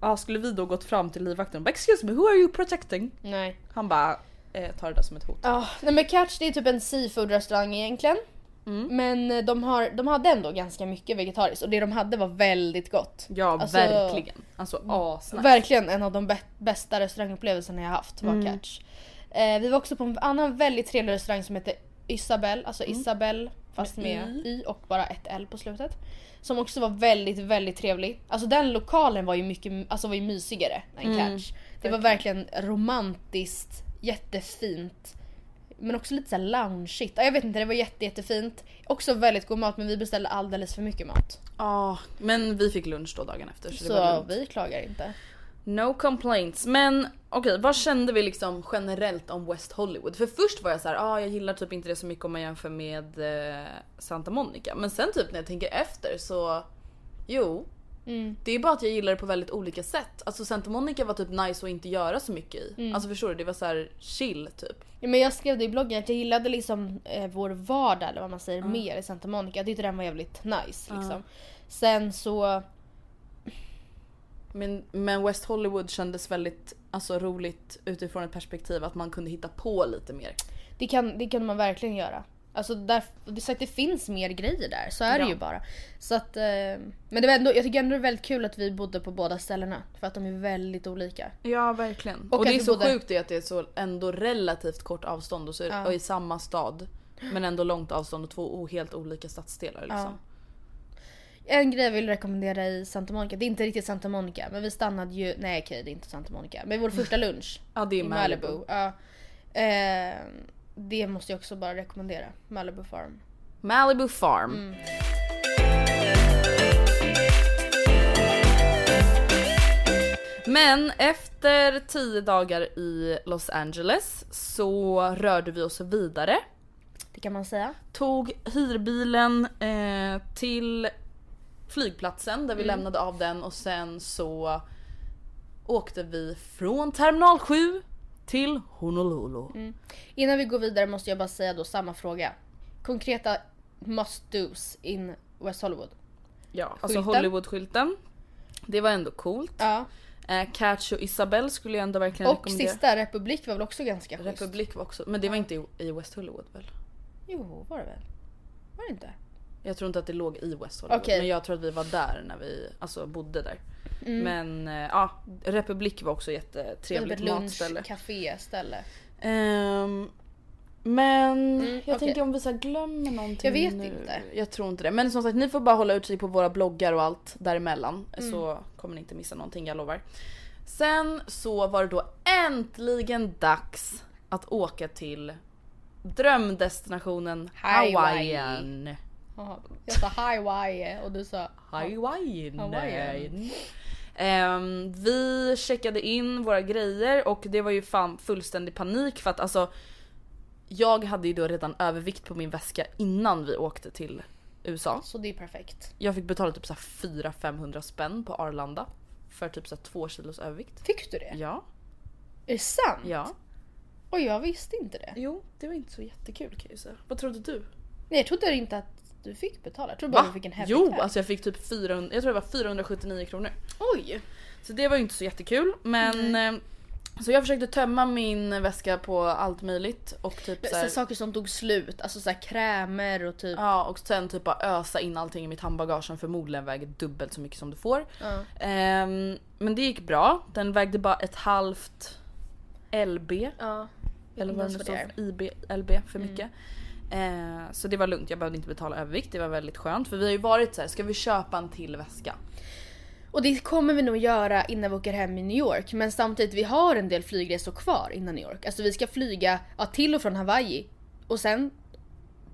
Speaker 2: Ja, skulle vi då gått fram till livvakten och bara excuse me who are you protecting?
Speaker 3: Nej.
Speaker 2: Han bara eh, tar det där som ett hot.
Speaker 3: Ja, nej men Catch det är typ en seafood-restaurang egentligen.
Speaker 2: Mm.
Speaker 3: Men eh, de, har, de hade ändå ganska mycket vegetariskt och det de hade var väldigt gott.
Speaker 2: Ja
Speaker 3: Alltså,
Speaker 2: verkligen. Alltså asnice.
Speaker 3: Verkligen en av de bä- bästa restaurangupplevelserna jag haft var
Speaker 2: Mm.
Speaker 3: Catch. Eh, vi var också på en annan väldigt trevlig restaurang som heter Isabel, alltså Isabel fast
Speaker 2: Mm. Med
Speaker 3: med y och bara ett L på slutet. Som också var väldigt, väldigt trevlig. Alltså den lokalen var ju mycket, alltså var ju mysigare än
Speaker 2: Mm,
Speaker 3: Catch. Det var verkligen romantiskt, jättefint. Men också lite såhär loungeigt. Ja, Jag vet inte, det var jätte, jättefint. Också väldigt god mat men vi beställde alldeles för mycket mat.
Speaker 2: Ja, men vi fick lunch då dagen efter så,
Speaker 3: Så vi klagar inte.
Speaker 2: No complaints. Men okej, vad kände vi liksom generellt om West Hollywood? För först var jag så här, ah, jag gillar typ inte det så mycket om man jämför med eh, Santa Monica. Men sen typ när jag tänker efter så, jo.
Speaker 3: Mm.
Speaker 2: Det är bara att jag gillar det på väldigt olika sätt. Alltså Santa Monica var typ nice att inte göra så mycket i.
Speaker 3: Mm.
Speaker 2: Alltså förstår du? Det var så här chill typ.
Speaker 3: Ja, men jag skrev det i bloggen att jag gillade liksom eh, vår vardag eller vad man säger mer i Santa Monica. Jag tyckte den var jävligt nice liksom. Sen så,
Speaker 2: Men, men West Hollywood kändes väldigt alltså, roligt utifrån ett perspektiv att man kunde hitta på lite mer.
Speaker 3: det kan, det kan man verkligen göra. Alltså där, så att det finns mer grejer där, så är
Speaker 2: Ja.
Speaker 3: det ju bara. Så att, eh, men det var ändå, jag tycker ändå det är väldigt kul att vi bodde på båda ställena. För att de är väldigt olika.
Speaker 2: Ja verkligen.
Speaker 3: Och
Speaker 2: Och, det är så
Speaker 3: bodde-
Speaker 2: sjukt det att det är så ändå relativt kort avstånd och, så,
Speaker 3: Ja.
Speaker 2: och i samma stad. Men ändå långt avstånd och två helt olika stadsdelar liksom.
Speaker 3: En grej jag vill rekommendera i Santa Monica, det är inte riktigt Santa Monica men vi stannade ju, nej okej det är inte Santa Monica, men vår första lunch
Speaker 2: Ja det är
Speaker 3: i
Speaker 2: Malibu.
Speaker 3: Malibu. Ja. Eh, det måste jag också bara rekommendera, Malibu Farm.
Speaker 2: Malibu Farm.
Speaker 3: Mm.
Speaker 2: Men efter tio dagar i Los Angeles så rörde vi oss vidare.
Speaker 3: Det kan man säga.
Speaker 2: Tog hyrbilen eh, till flygplatsen där vi lämnade av den och sen så åkte vi från terminal 7 till Honolulu.
Speaker 3: Innan vi går vidare måste jag bara säga då samma fråga. Konkreta must dos in West Hollywood.
Speaker 2: Ja, alltså
Speaker 3: Skylten.
Speaker 2: Hollywood-skylten. Det var ändå coolt.
Speaker 3: Ja.
Speaker 2: Eh, Catch och Isabel skulle jag ändå verkligen
Speaker 3: Och
Speaker 2: rekommendera.
Speaker 3: sista Republik var väl också ganska schysst?
Speaker 2: Republik var också, men det var inte i, i West Hollywood väl?
Speaker 3: Jo, var det väl? Var det inte?
Speaker 2: Jag tror inte att det låg i West Hollywood
Speaker 3: Okej.
Speaker 2: men jag tror att vi var där när vi alltså, bodde där.
Speaker 3: Mm.
Speaker 2: Men eh, ja, Republik var också
Speaker 3: Typ ett
Speaker 2: jättetrevligt matställe.
Speaker 3: lunchcafé ställe.
Speaker 2: Ehm, men
Speaker 3: Mm,
Speaker 2: jag
Speaker 3: okej.
Speaker 2: tänker om vi så glömmer någonting
Speaker 3: Jag vet
Speaker 2: nu.
Speaker 3: inte.
Speaker 2: Jag tror inte det. Men som sagt ni får bara hålla utkik på våra bloggar och allt däremellan.
Speaker 3: Mm.
Speaker 2: Så kommer ni inte missa någonting jag lovar. Sen så var det då äntligen dags att åka till drömdestinationen
Speaker 3: Hawaii.
Speaker 2: Hawaiian.
Speaker 3: Jag sa Hawaii och du sa...
Speaker 2: Hawaiian.
Speaker 3: Hawaiian.
Speaker 2: Ehm, vi checkade in våra grejer och det var ju fan fullständig panik för att alltså jag hade ju då redan övervikt på min väska innan vi åkte till USA.
Speaker 3: Så det är perfekt.
Speaker 2: Jag fick betala typ så här 400-500 spänn på Arlanda för typ så här 2 kilos övervikt.
Speaker 3: Fick du det?
Speaker 2: Ja,
Speaker 3: Är det sant?
Speaker 2: ja.
Speaker 3: Och jag visste inte det.
Speaker 2: Jo, det var inte så jättekul kan jag säga. Vad trodde du?
Speaker 3: Nej jag trodde inte att du fick betala. Jag trodde bara
Speaker 2: Va?
Speaker 3: du fick en heavy
Speaker 2: Jo, alltså jag fick typ 400, jag tror det var 479 kronor.
Speaker 3: Oj!
Speaker 2: Så det var ju inte så jättekul men eh, så jag försökte tömma min väska på allt möjligt och typ
Speaker 3: Så
Speaker 2: här,
Speaker 3: saker som tog slut, alltså så här krämer och typ.
Speaker 2: Ja och sen typ bara ösa in allting i mitt handbagage som förmodligen väger dubbelt så mycket som du får.
Speaker 3: Ja.
Speaker 2: Ehm, men det gick bra. Den vägde bara ett halvt LB.
Speaker 3: Ja.
Speaker 2: Eller vad det nu står för. IB, LB för mycket. Eh, så det var lugnt, jag behövde inte betala övervikt. Det var väldigt skönt. För vi har ju varit så här: ska vi köpa en till väska?
Speaker 3: Och det kommer vi nog göra innan vi åker hem i New York. Men samtidigt, vi har en del flygresor kvar innan New York. Alltså vi ska flyga ja, till och från Hawaii. Och sen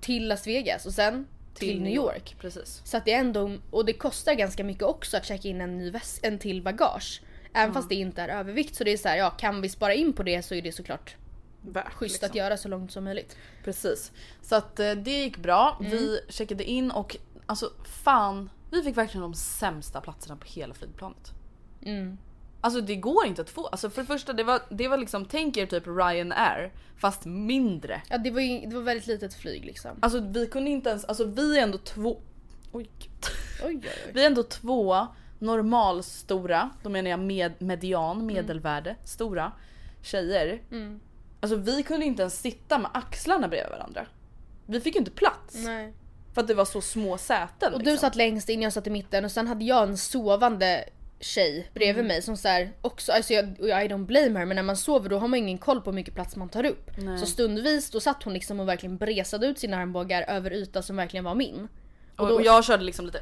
Speaker 3: till Las Vegas och sen till, New York.
Speaker 2: Precis.
Speaker 3: Så att det är ändå, och det kostar ganska mycket också att checka in en, ny väs- en till bagage. Även fast det inte är övervikt så det är så här, ja kan vi spara in på det så är det såklart
Speaker 2: Värt,
Speaker 3: schysst
Speaker 2: liksom.
Speaker 3: att göra så långt som möjligt.
Speaker 2: Precis. Så att eh, det gick bra.
Speaker 3: Mm.
Speaker 2: Vi checkade in och alltså fan, vi fick verkligen de sämsta platserna på hela flygplanet.
Speaker 3: Mm.
Speaker 2: Alltså det går inte att få. Alltså för det första det var, det var liksom, tänk er typ Ryanair fast mindre.
Speaker 3: Ja det var ju det var väldigt litet flyg liksom.
Speaker 2: Alltså vi kunde inte ens, alltså vi är ändå två, oj gud.
Speaker 3: Oj oj oj.
Speaker 2: Vi är ändå två normalstora, då menar jag med,
Speaker 3: Mm.
Speaker 2: median, medelvärde, stora tjejer. Alltså vi kunde inte ens sitta med axlarna bredvid varandra. Vi fick ju inte plats.
Speaker 3: Nej.
Speaker 2: För att det var så små säten.
Speaker 3: Och du
Speaker 2: liksom.
Speaker 3: satt längst in, jag satt i mitten och sen hade jag en sovande tjej bredvid mig som såhär också, alltså jag, I don't blame her men när man sover då har man ingen koll på hur mycket plats man tar upp. Så stundvis då satt hon liksom och verkligen bresade ut sina armbågar över yta som verkligen var min.
Speaker 2: och,
Speaker 3: då-
Speaker 2: och jag körde liksom lite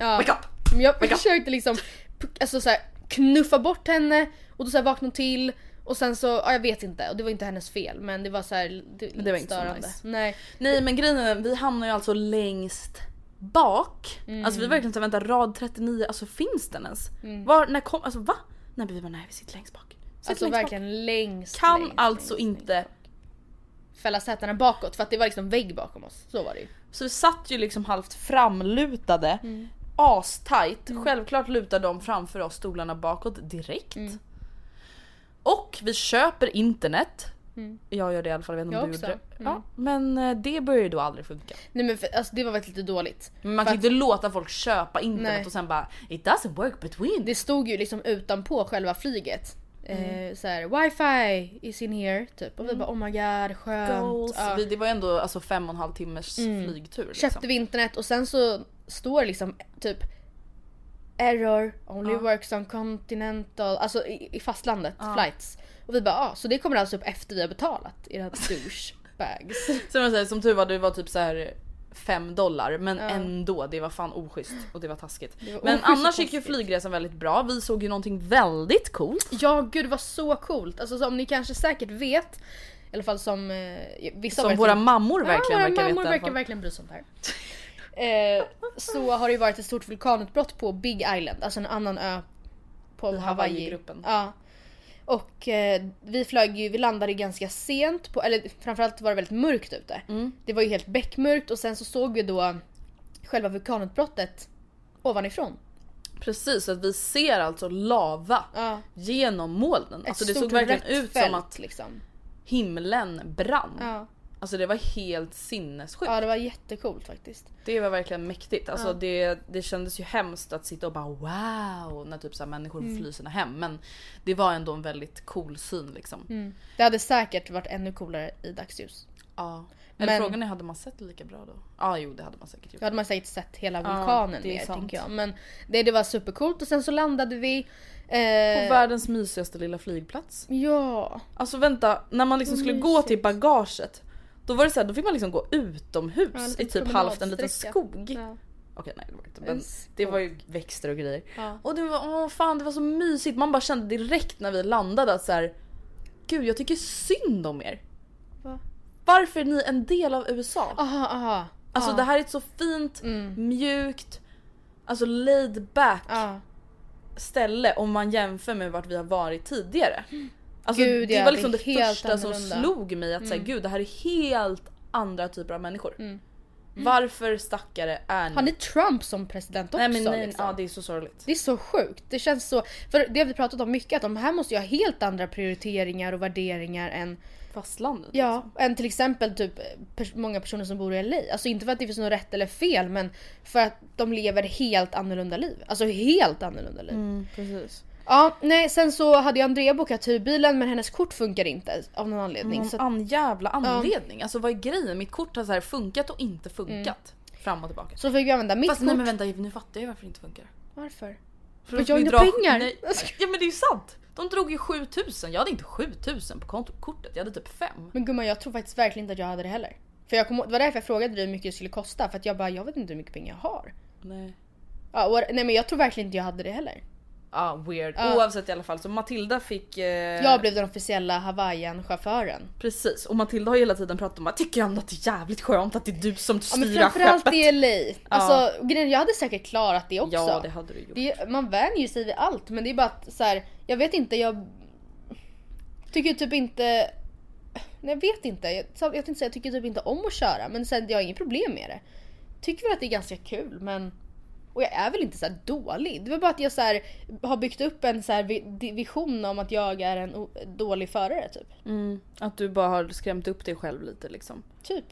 Speaker 3: Ja.
Speaker 2: wake up.
Speaker 3: Jag
Speaker 2: Wake up.
Speaker 3: försökte liksom p- alltså så här, knuffa bort henne och då så här vaknade hon till och sen så, ja jag vet inte och det var inte hennes fel men det var så här, det,
Speaker 2: det var inte så
Speaker 3: störande.
Speaker 2: nice.
Speaker 3: Nej.
Speaker 2: Nej men grejen är vi hamnar ju alltså längst bak.
Speaker 3: Mm.
Speaker 2: Alltså vi verkligen såhär vänta rad 39, alltså finns den ens? Var, när kom, alltså va? Nej men vi bara nej vi sitter längst bak. Sitter
Speaker 3: Alltså
Speaker 2: längst bak.
Speaker 3: verkligen längst
Speaker 2: Kan
Speaker 3: längst,
Speaker 2: alltså
Speaker 3: längst,
Speaker 2: inte,
Speaker 3: bak. fälla sätena bakåt för att det var liksom vägg bakom oss. Så var det ju.
Speaker 2: så vi satt ju liksom halvt framlutade.
Speaker 3: Mm.
Speaker 2: Astajt. Självklart lutar de framför oss stolarna bakåt direkt.
Speaker 3: Mm.
Speaker 2: Och vi köper internet. Jag gör det i alla fall, jag vet inte
Speaker 3: Jag
Speaker 2: om du
Speaker 3: också.
Speaker 2: gjorde det. Ja, men eh, det börjar ju då aldrig funka.
Speaker 3: Nej men för, alltså, det var faktiskt lite dåligt.
Speaker 2: Men man kan
Speaker 3: att
Speaker 2: inte låta folk köpa internet
Speaker 3: Nej.
Speaker 2: och sen bara it doesn't work between.
Speaker 3: Det stod ju liksom utanpå själva flyget.
Speaker 2: Mm.
Speaker 3: Eh, så här, wifi is in here typ. Och vi bara oh my god skönt.
Speaker 2: Goals.
Speaker 3: Ja.
Speaker 2: Vi, det var ändå alltså fem och en halv timmes flygtur. Liksom.
Speaker 3: Köpte vi internet och sen så står liksom typ Error, only works on continental, alltså i, i fastlandet, flights. Och vi bara ah, så det kommer alltså upp efter vi har betalat era douchebags.
Speaker 2: Så man säger, som tur var det var typ så här 5 dollar men ändå det var fan oschysst och det var taskigt.
Speaker 3: var
Speaker 2: men annars gick ju flygresan väldigt bra. Vi såg ju någonting väldigt coolt.
Speaker 3: ja gud det var så coolt, alltså som ni kanske säkert vet, i alla fall som eh, vissa
Speaker 2: Som våra mammor verkligen
Speaker 3: ja, våra
Speaker 2: verkar
Speaker 3: mammor
Speaker 2: veta.
Speaker 3: verkar verkligen bry sig om det här. Eh, så har det ju varit ett stort vulkanutbrott på Big Island, alltså en annan ö på
Speaker 2: I
Speaker 3: Hawaii.
Speaker 2: Hawaii-gruppen.
Speaker 3: Ja. Och eh, vi flög ju, vi landade ganska sent på, eller framförallt var det väldigt mörkt ute.
Speaker 2: Mm.
Speaker 3: Det var ju helt beckmörkt och sen så såg vi då själva vulkanutbrottet ovanifrån.
Speaker 2: Precis, att vi ser alltså lava
Speaker 3: Ja.
Speaker 2: genom molnen.
Speaker 3: Ett
Speaker 2: Alltså det såg verkligen ut som att
Speaker 3: liksom.
Speaker 2: himlen brann.
Speaker 3: Ja.
Speaker 2: Alltså det var helt sinnessjukt.
Speaker 3: ja, det var jättecoolt faktiskt.
Speaker 2: Det var verkligen mäktigt. Alltså det, det kändes ju hemskt att sitta och bara wow när typ så människor
Speaker 3: Mm.
Speaker 2: flyr sina hem. Men det var ändå en väldigt cool syn liksom.
Speaker 3: Mm. Det hade säkert varit ännu coolare i dagsljus.
Speaker 2: Ja. Eller
Speaker 3: Men-
Speaker 2: frågan är hade man sett det lika bra då? Ja jo det hade man säkert gjort.
Speaker 3: Då hade man säkert sett hela
Speaker 2: Ja,
Speaker 3: vulkanen
Speaker 2: är
Speaker 3: mer
Speaker 2: sant.
Speaker 3: tänker jag. Men det, det var supercoolt och sen så landade vi.
Speaker 2: På
Speaker 3: Eh,
Speaker 2: världens mysigaste lilla flygplats.
Speaker 3: ja.
Speaker 2: Alltså vänta, när man liksom skulle gå till bagaget. Då var det så här, då fick man liksom gå utomhus
Speaker 3: Ja,
Speaker 2: i typ halvt en liten skog.
Speaker 3: Ja.
Speaker 2: Okej nej det var inte
Speaker 3: En
Speaker 2: men det var ju växter och grejer.
Speaker 3: Ja.
Speaker 2: Och det var, åh fan det var så mysigt. Man bara kände direkt när vi landade att så här. Gud jag tycker synd om er.
Speaker 3: Va?
Speaker 2: Varför är ni en del av USA?
Speaker 3: Aha, aha.
Speaker 2: Alltså
Speaker 3: ja.
Speaker 2: det här är ett så fint, mjukt, alltså laid back ställe om man jämför med vart vi har varit tidigare. Alltså
Speaker 3: Gud,
Speaker 2: det var
Speaker 3: det
Speaker 2: liksom det
Speaker 3: helt
Speaker 2: första som
Speaker 3: annorlunda.
Speaker 2: slog mig att säga gud det här är helt andra typer av människor.
Speaker 3: Mm.
Speaker 2: Varför stackare är ni?
Speaker 3: Han är Trump som president också.
Speaker 2: nej men nej,
Speaker 3: liksom.
Speaker 2: ja, det är så sorgligt.
Speaker 3: Det är så sjukt. Det känns så... För det har vi pratat om mycket, att de här måste ju ha helt andra prioriteringar och värderingar än,
Speaker 2: Fastlandet.
Speaker 3: ja, än till exempel typ pers- många personer som bor i LA. Alltså inte för att det finns något rätt eller fel men för att de lever helt annorlunda liv. Alltså helt annorlunda liv.
Speaker 2: Mm, precis.
Speaker 3: Ja, nej sen så hade ju Andrea bokat hyrbilen men hennes kort funkar inte av någon anledning.
Speaker 2: Någon
Speaker 3: Så
Speaker 2: an jävla anledning. Alltså vad är grejen? Mitt kort har så här funkat och inte funkat. Fram och tillbaka.
Speaker 3: så fick vi använda mitt
Speaker 2: Fast
Speaker 3: kort.
Speaker 2: nej men vänta nu fattar jag varför det inte funkar.
Speaker 3: Varför?
Speaker 2: För att
Speaker 3: jag har inga pengar.
Speaker 2: Nej. Ja men det är ju sant. De drog ju 7000. Jag hade inte 7000 på kortet. Jag hade typ 5.
Speaker 3: Men gumman jag tror faktiskt verkligen inte att jag hade det heller. För jag kom, det var därför jag frågade dig hur mycket det skulle kosta för att jag bara jag vet inte hur mycket pengar jag har.
Speaker 2: Nej.
Speaker 3: Ja, och, nej men jag tror verkligen inte jag hade det heller.
Speaker 2: Ja weird.
Speaker 3: Ja.
Speaker 2: Oavsett i alla fall så Matilda fick... Eh,
Speaker 3: Jag blev den officiella Hawaiian-chauffören.
Speaker 2: Precis och Matilda har ju hela tiden pratat om att tycker ändå att det är jävligt skönt att det är du som
Speaker 3: Ja,
Speaker 2: styr
Speaker 3: men framförallt
Speaker 2: skeppet.
Speaker 3: i LA. Alltså grejen, jag hade säkert klarat det också.
Speaker 2: Ja det hade du gjort.
Speaker 3: Det, man vänjer ju sig vid allt men det är bara att så här, jag vet inte, jag tycker typ inte... Nej, jag vet inte, jag, jag tänkte säga jag tycker typ inte om att köra men sen jag har inget problem med det. Tycker väl att det är ganska kul men... Och jag är väl inte så dålig. Det väl bara att jag så här, har byggt upp en så vision om att jag är en dålig förare typ.
Speaker 2: Mm, att du bara har skrämt upp dig själv lite liksom.
Speaker 3: Typ.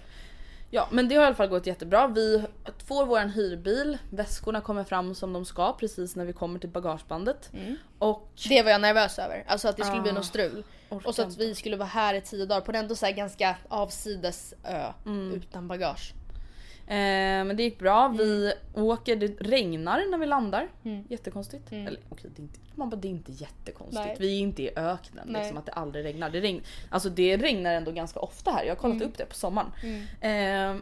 Speaker 2: Ja men det har i alla fall gått jättebra. Vi får våran hyrbil, väskorna kommer fram som de ska precis när vi kommer till bagagebandet. Och
Speaker 3: Det var jag nervös över. Alltså att det skulle bli
Speaker 2: Ah,
Speaker 3: något strul. Och så att vi skulle vara här i tio dagar på en ändå så ganska avsides ö
Speaker 2: Mm.
Speaker 3: utan bagage.
Speaker 2: Eh, men det gick bra. Vi
Speaker 3: Mm.
Speaker 2: åker, det regnar när vi landar. Jättekonstigt. Eller okej, det är inte, man bara, det är inte jättekonstigt.
Speaker 3: Nej.
Speaker 2: Vi är inte i öknen
Speaker 3: Nej.
Speaker 2: liksom, att det aldrig regnar. Det, regn, alltså, det regnar ändå ganska ofta här. Jag har kollat
Speaker 3: Mm.
Speaker 2: upp det på sommaren. Eh,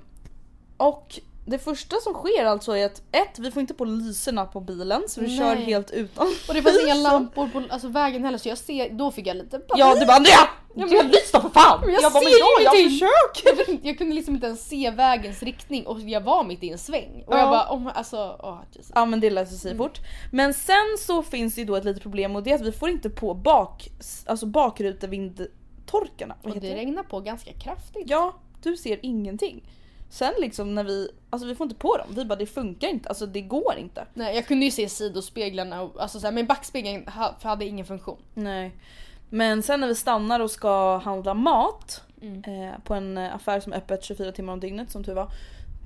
Speaker 2: och det första som sker alltså är att ett, vi får inte på lyserna på bilen så vi
Speaker 3: Nej.
Speaker 2: kör helt utan
Speaker 3: Och det fanns inga lampor på alltså, vägen heller så jag ser, då fick jag lite
Speaker 2: Ja du bara Andrea!
Speaker 3: men-
Speaker 2: Jag lys då för fan!
Speaker 3: Men jag
Speaker 2: bara,
Speaker 3: ser
Speaker 2: men ja, jag
Speaker 3: ingenting." jag, inte, jag kunde liksom inte ens se vägens riktning och jag var mitt i en sväng. Och
Speaker 2: Ja.
Speaker 3: jag bara oh, alltså, åh Jesus.
Speaker 2: Ja men det löser sig fort. Men sen så finns det ju då ett litet problem och det är att vi får inte på bak, alltså bakrutevindtorkarna. Vad
Speaker 3: Och det? regnar på ganska kraftigt.
Speaker 2: Ja, du ser ingenting. Sen liksom när vi, alltså vi får inte på dem. Vi bara det funkar inte, alltså det går inte.
Speaker 3: Nej, jag kunde ju se sidospeglarna och alltså, så här, men backspegeln ha- hade ingen funktion.
Speaker 2: Nej. Men sen när vi stannar och ska handla mat
Speaker 3: Mm.
Speaker 2: eh, på en eh, affär som är öppet 24 timmar om dygnet som tur var.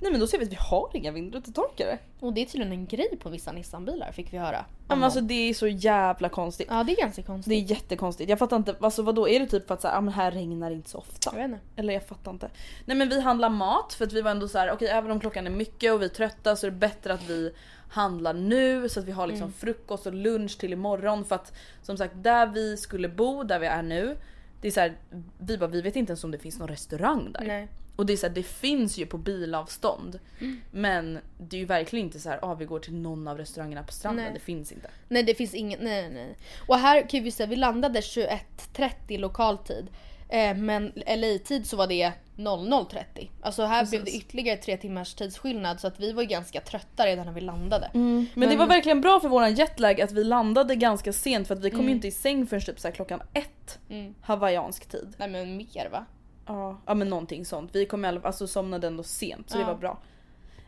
Speaker 2: Nej men då ser vi att vi har inga vindrutetorkare.
Speaker 3: Och det är tydligen en grej på vissa Nissan-bilar fick vi höra.
Speaker 2: Ja, men alltså det är så jävla konstigt.
Speaker 3: ja det är ganska
Speaker 2: Det
Speaker 3: konstigt.
Speaker 2: är jättekonstigt. Jag fattar inte, alltså vadå är det typ för att så här, ah, men här regnar det inte så ofta?
Speaker 3: Jag vet inte.
Speaker 2: Eller jag fattar inte. Nej men vi handlar mat för att vi var ändå så här: okej även om klockan är mycket och vi är trötta så är det bättre att vi handlar nu så att vi har liksom
Speaker 3: Mm.
Speaker 2: frukost och lunch till imorgon för att som sagt där vi skulle bo, där vi är nu. Det är så här, vi bara, vi vet inte ens om det finns någon restaurang där.
Speaker 3: Nej.
Speaker 2: Och det är så här, det finns ju på bilavstånd.
Speaker 3: Mm.
Speaker 2: Men det är ju verkligen inte så här, ah, vi går till någon av restaurangerna på stranden.
Speaker 3: Nej.
Speaker 2: Det finns inte.
Speaker 3: Nej det finns ingen, nej nej. Och här kan vi säga, vi landade 21.30 lokal tid. Eh, men LA-tid så var det 00.30. Alltså här blev det
Speaker 2: Precis.
Speaker 3: ytterligare tre timmars tidsskillnad så att vi var ganska trötta redan när vi landade.
Speaker 2: Men, det var verkligen bra för våran jetlag att vi landade ganska sent för att vi kom ju inte i säng förrän typ så klockan ett
Speaker 3: Mm.
Speaker 2: hawaiiansk tid.
Speaker 3: Nej men mer va?
Speaker 2: Ja, ja men någonting sånt. Vi kom alla, alltså somnade ändå sent så det
Speaker 3: Ja.
Speaker 2: var bra.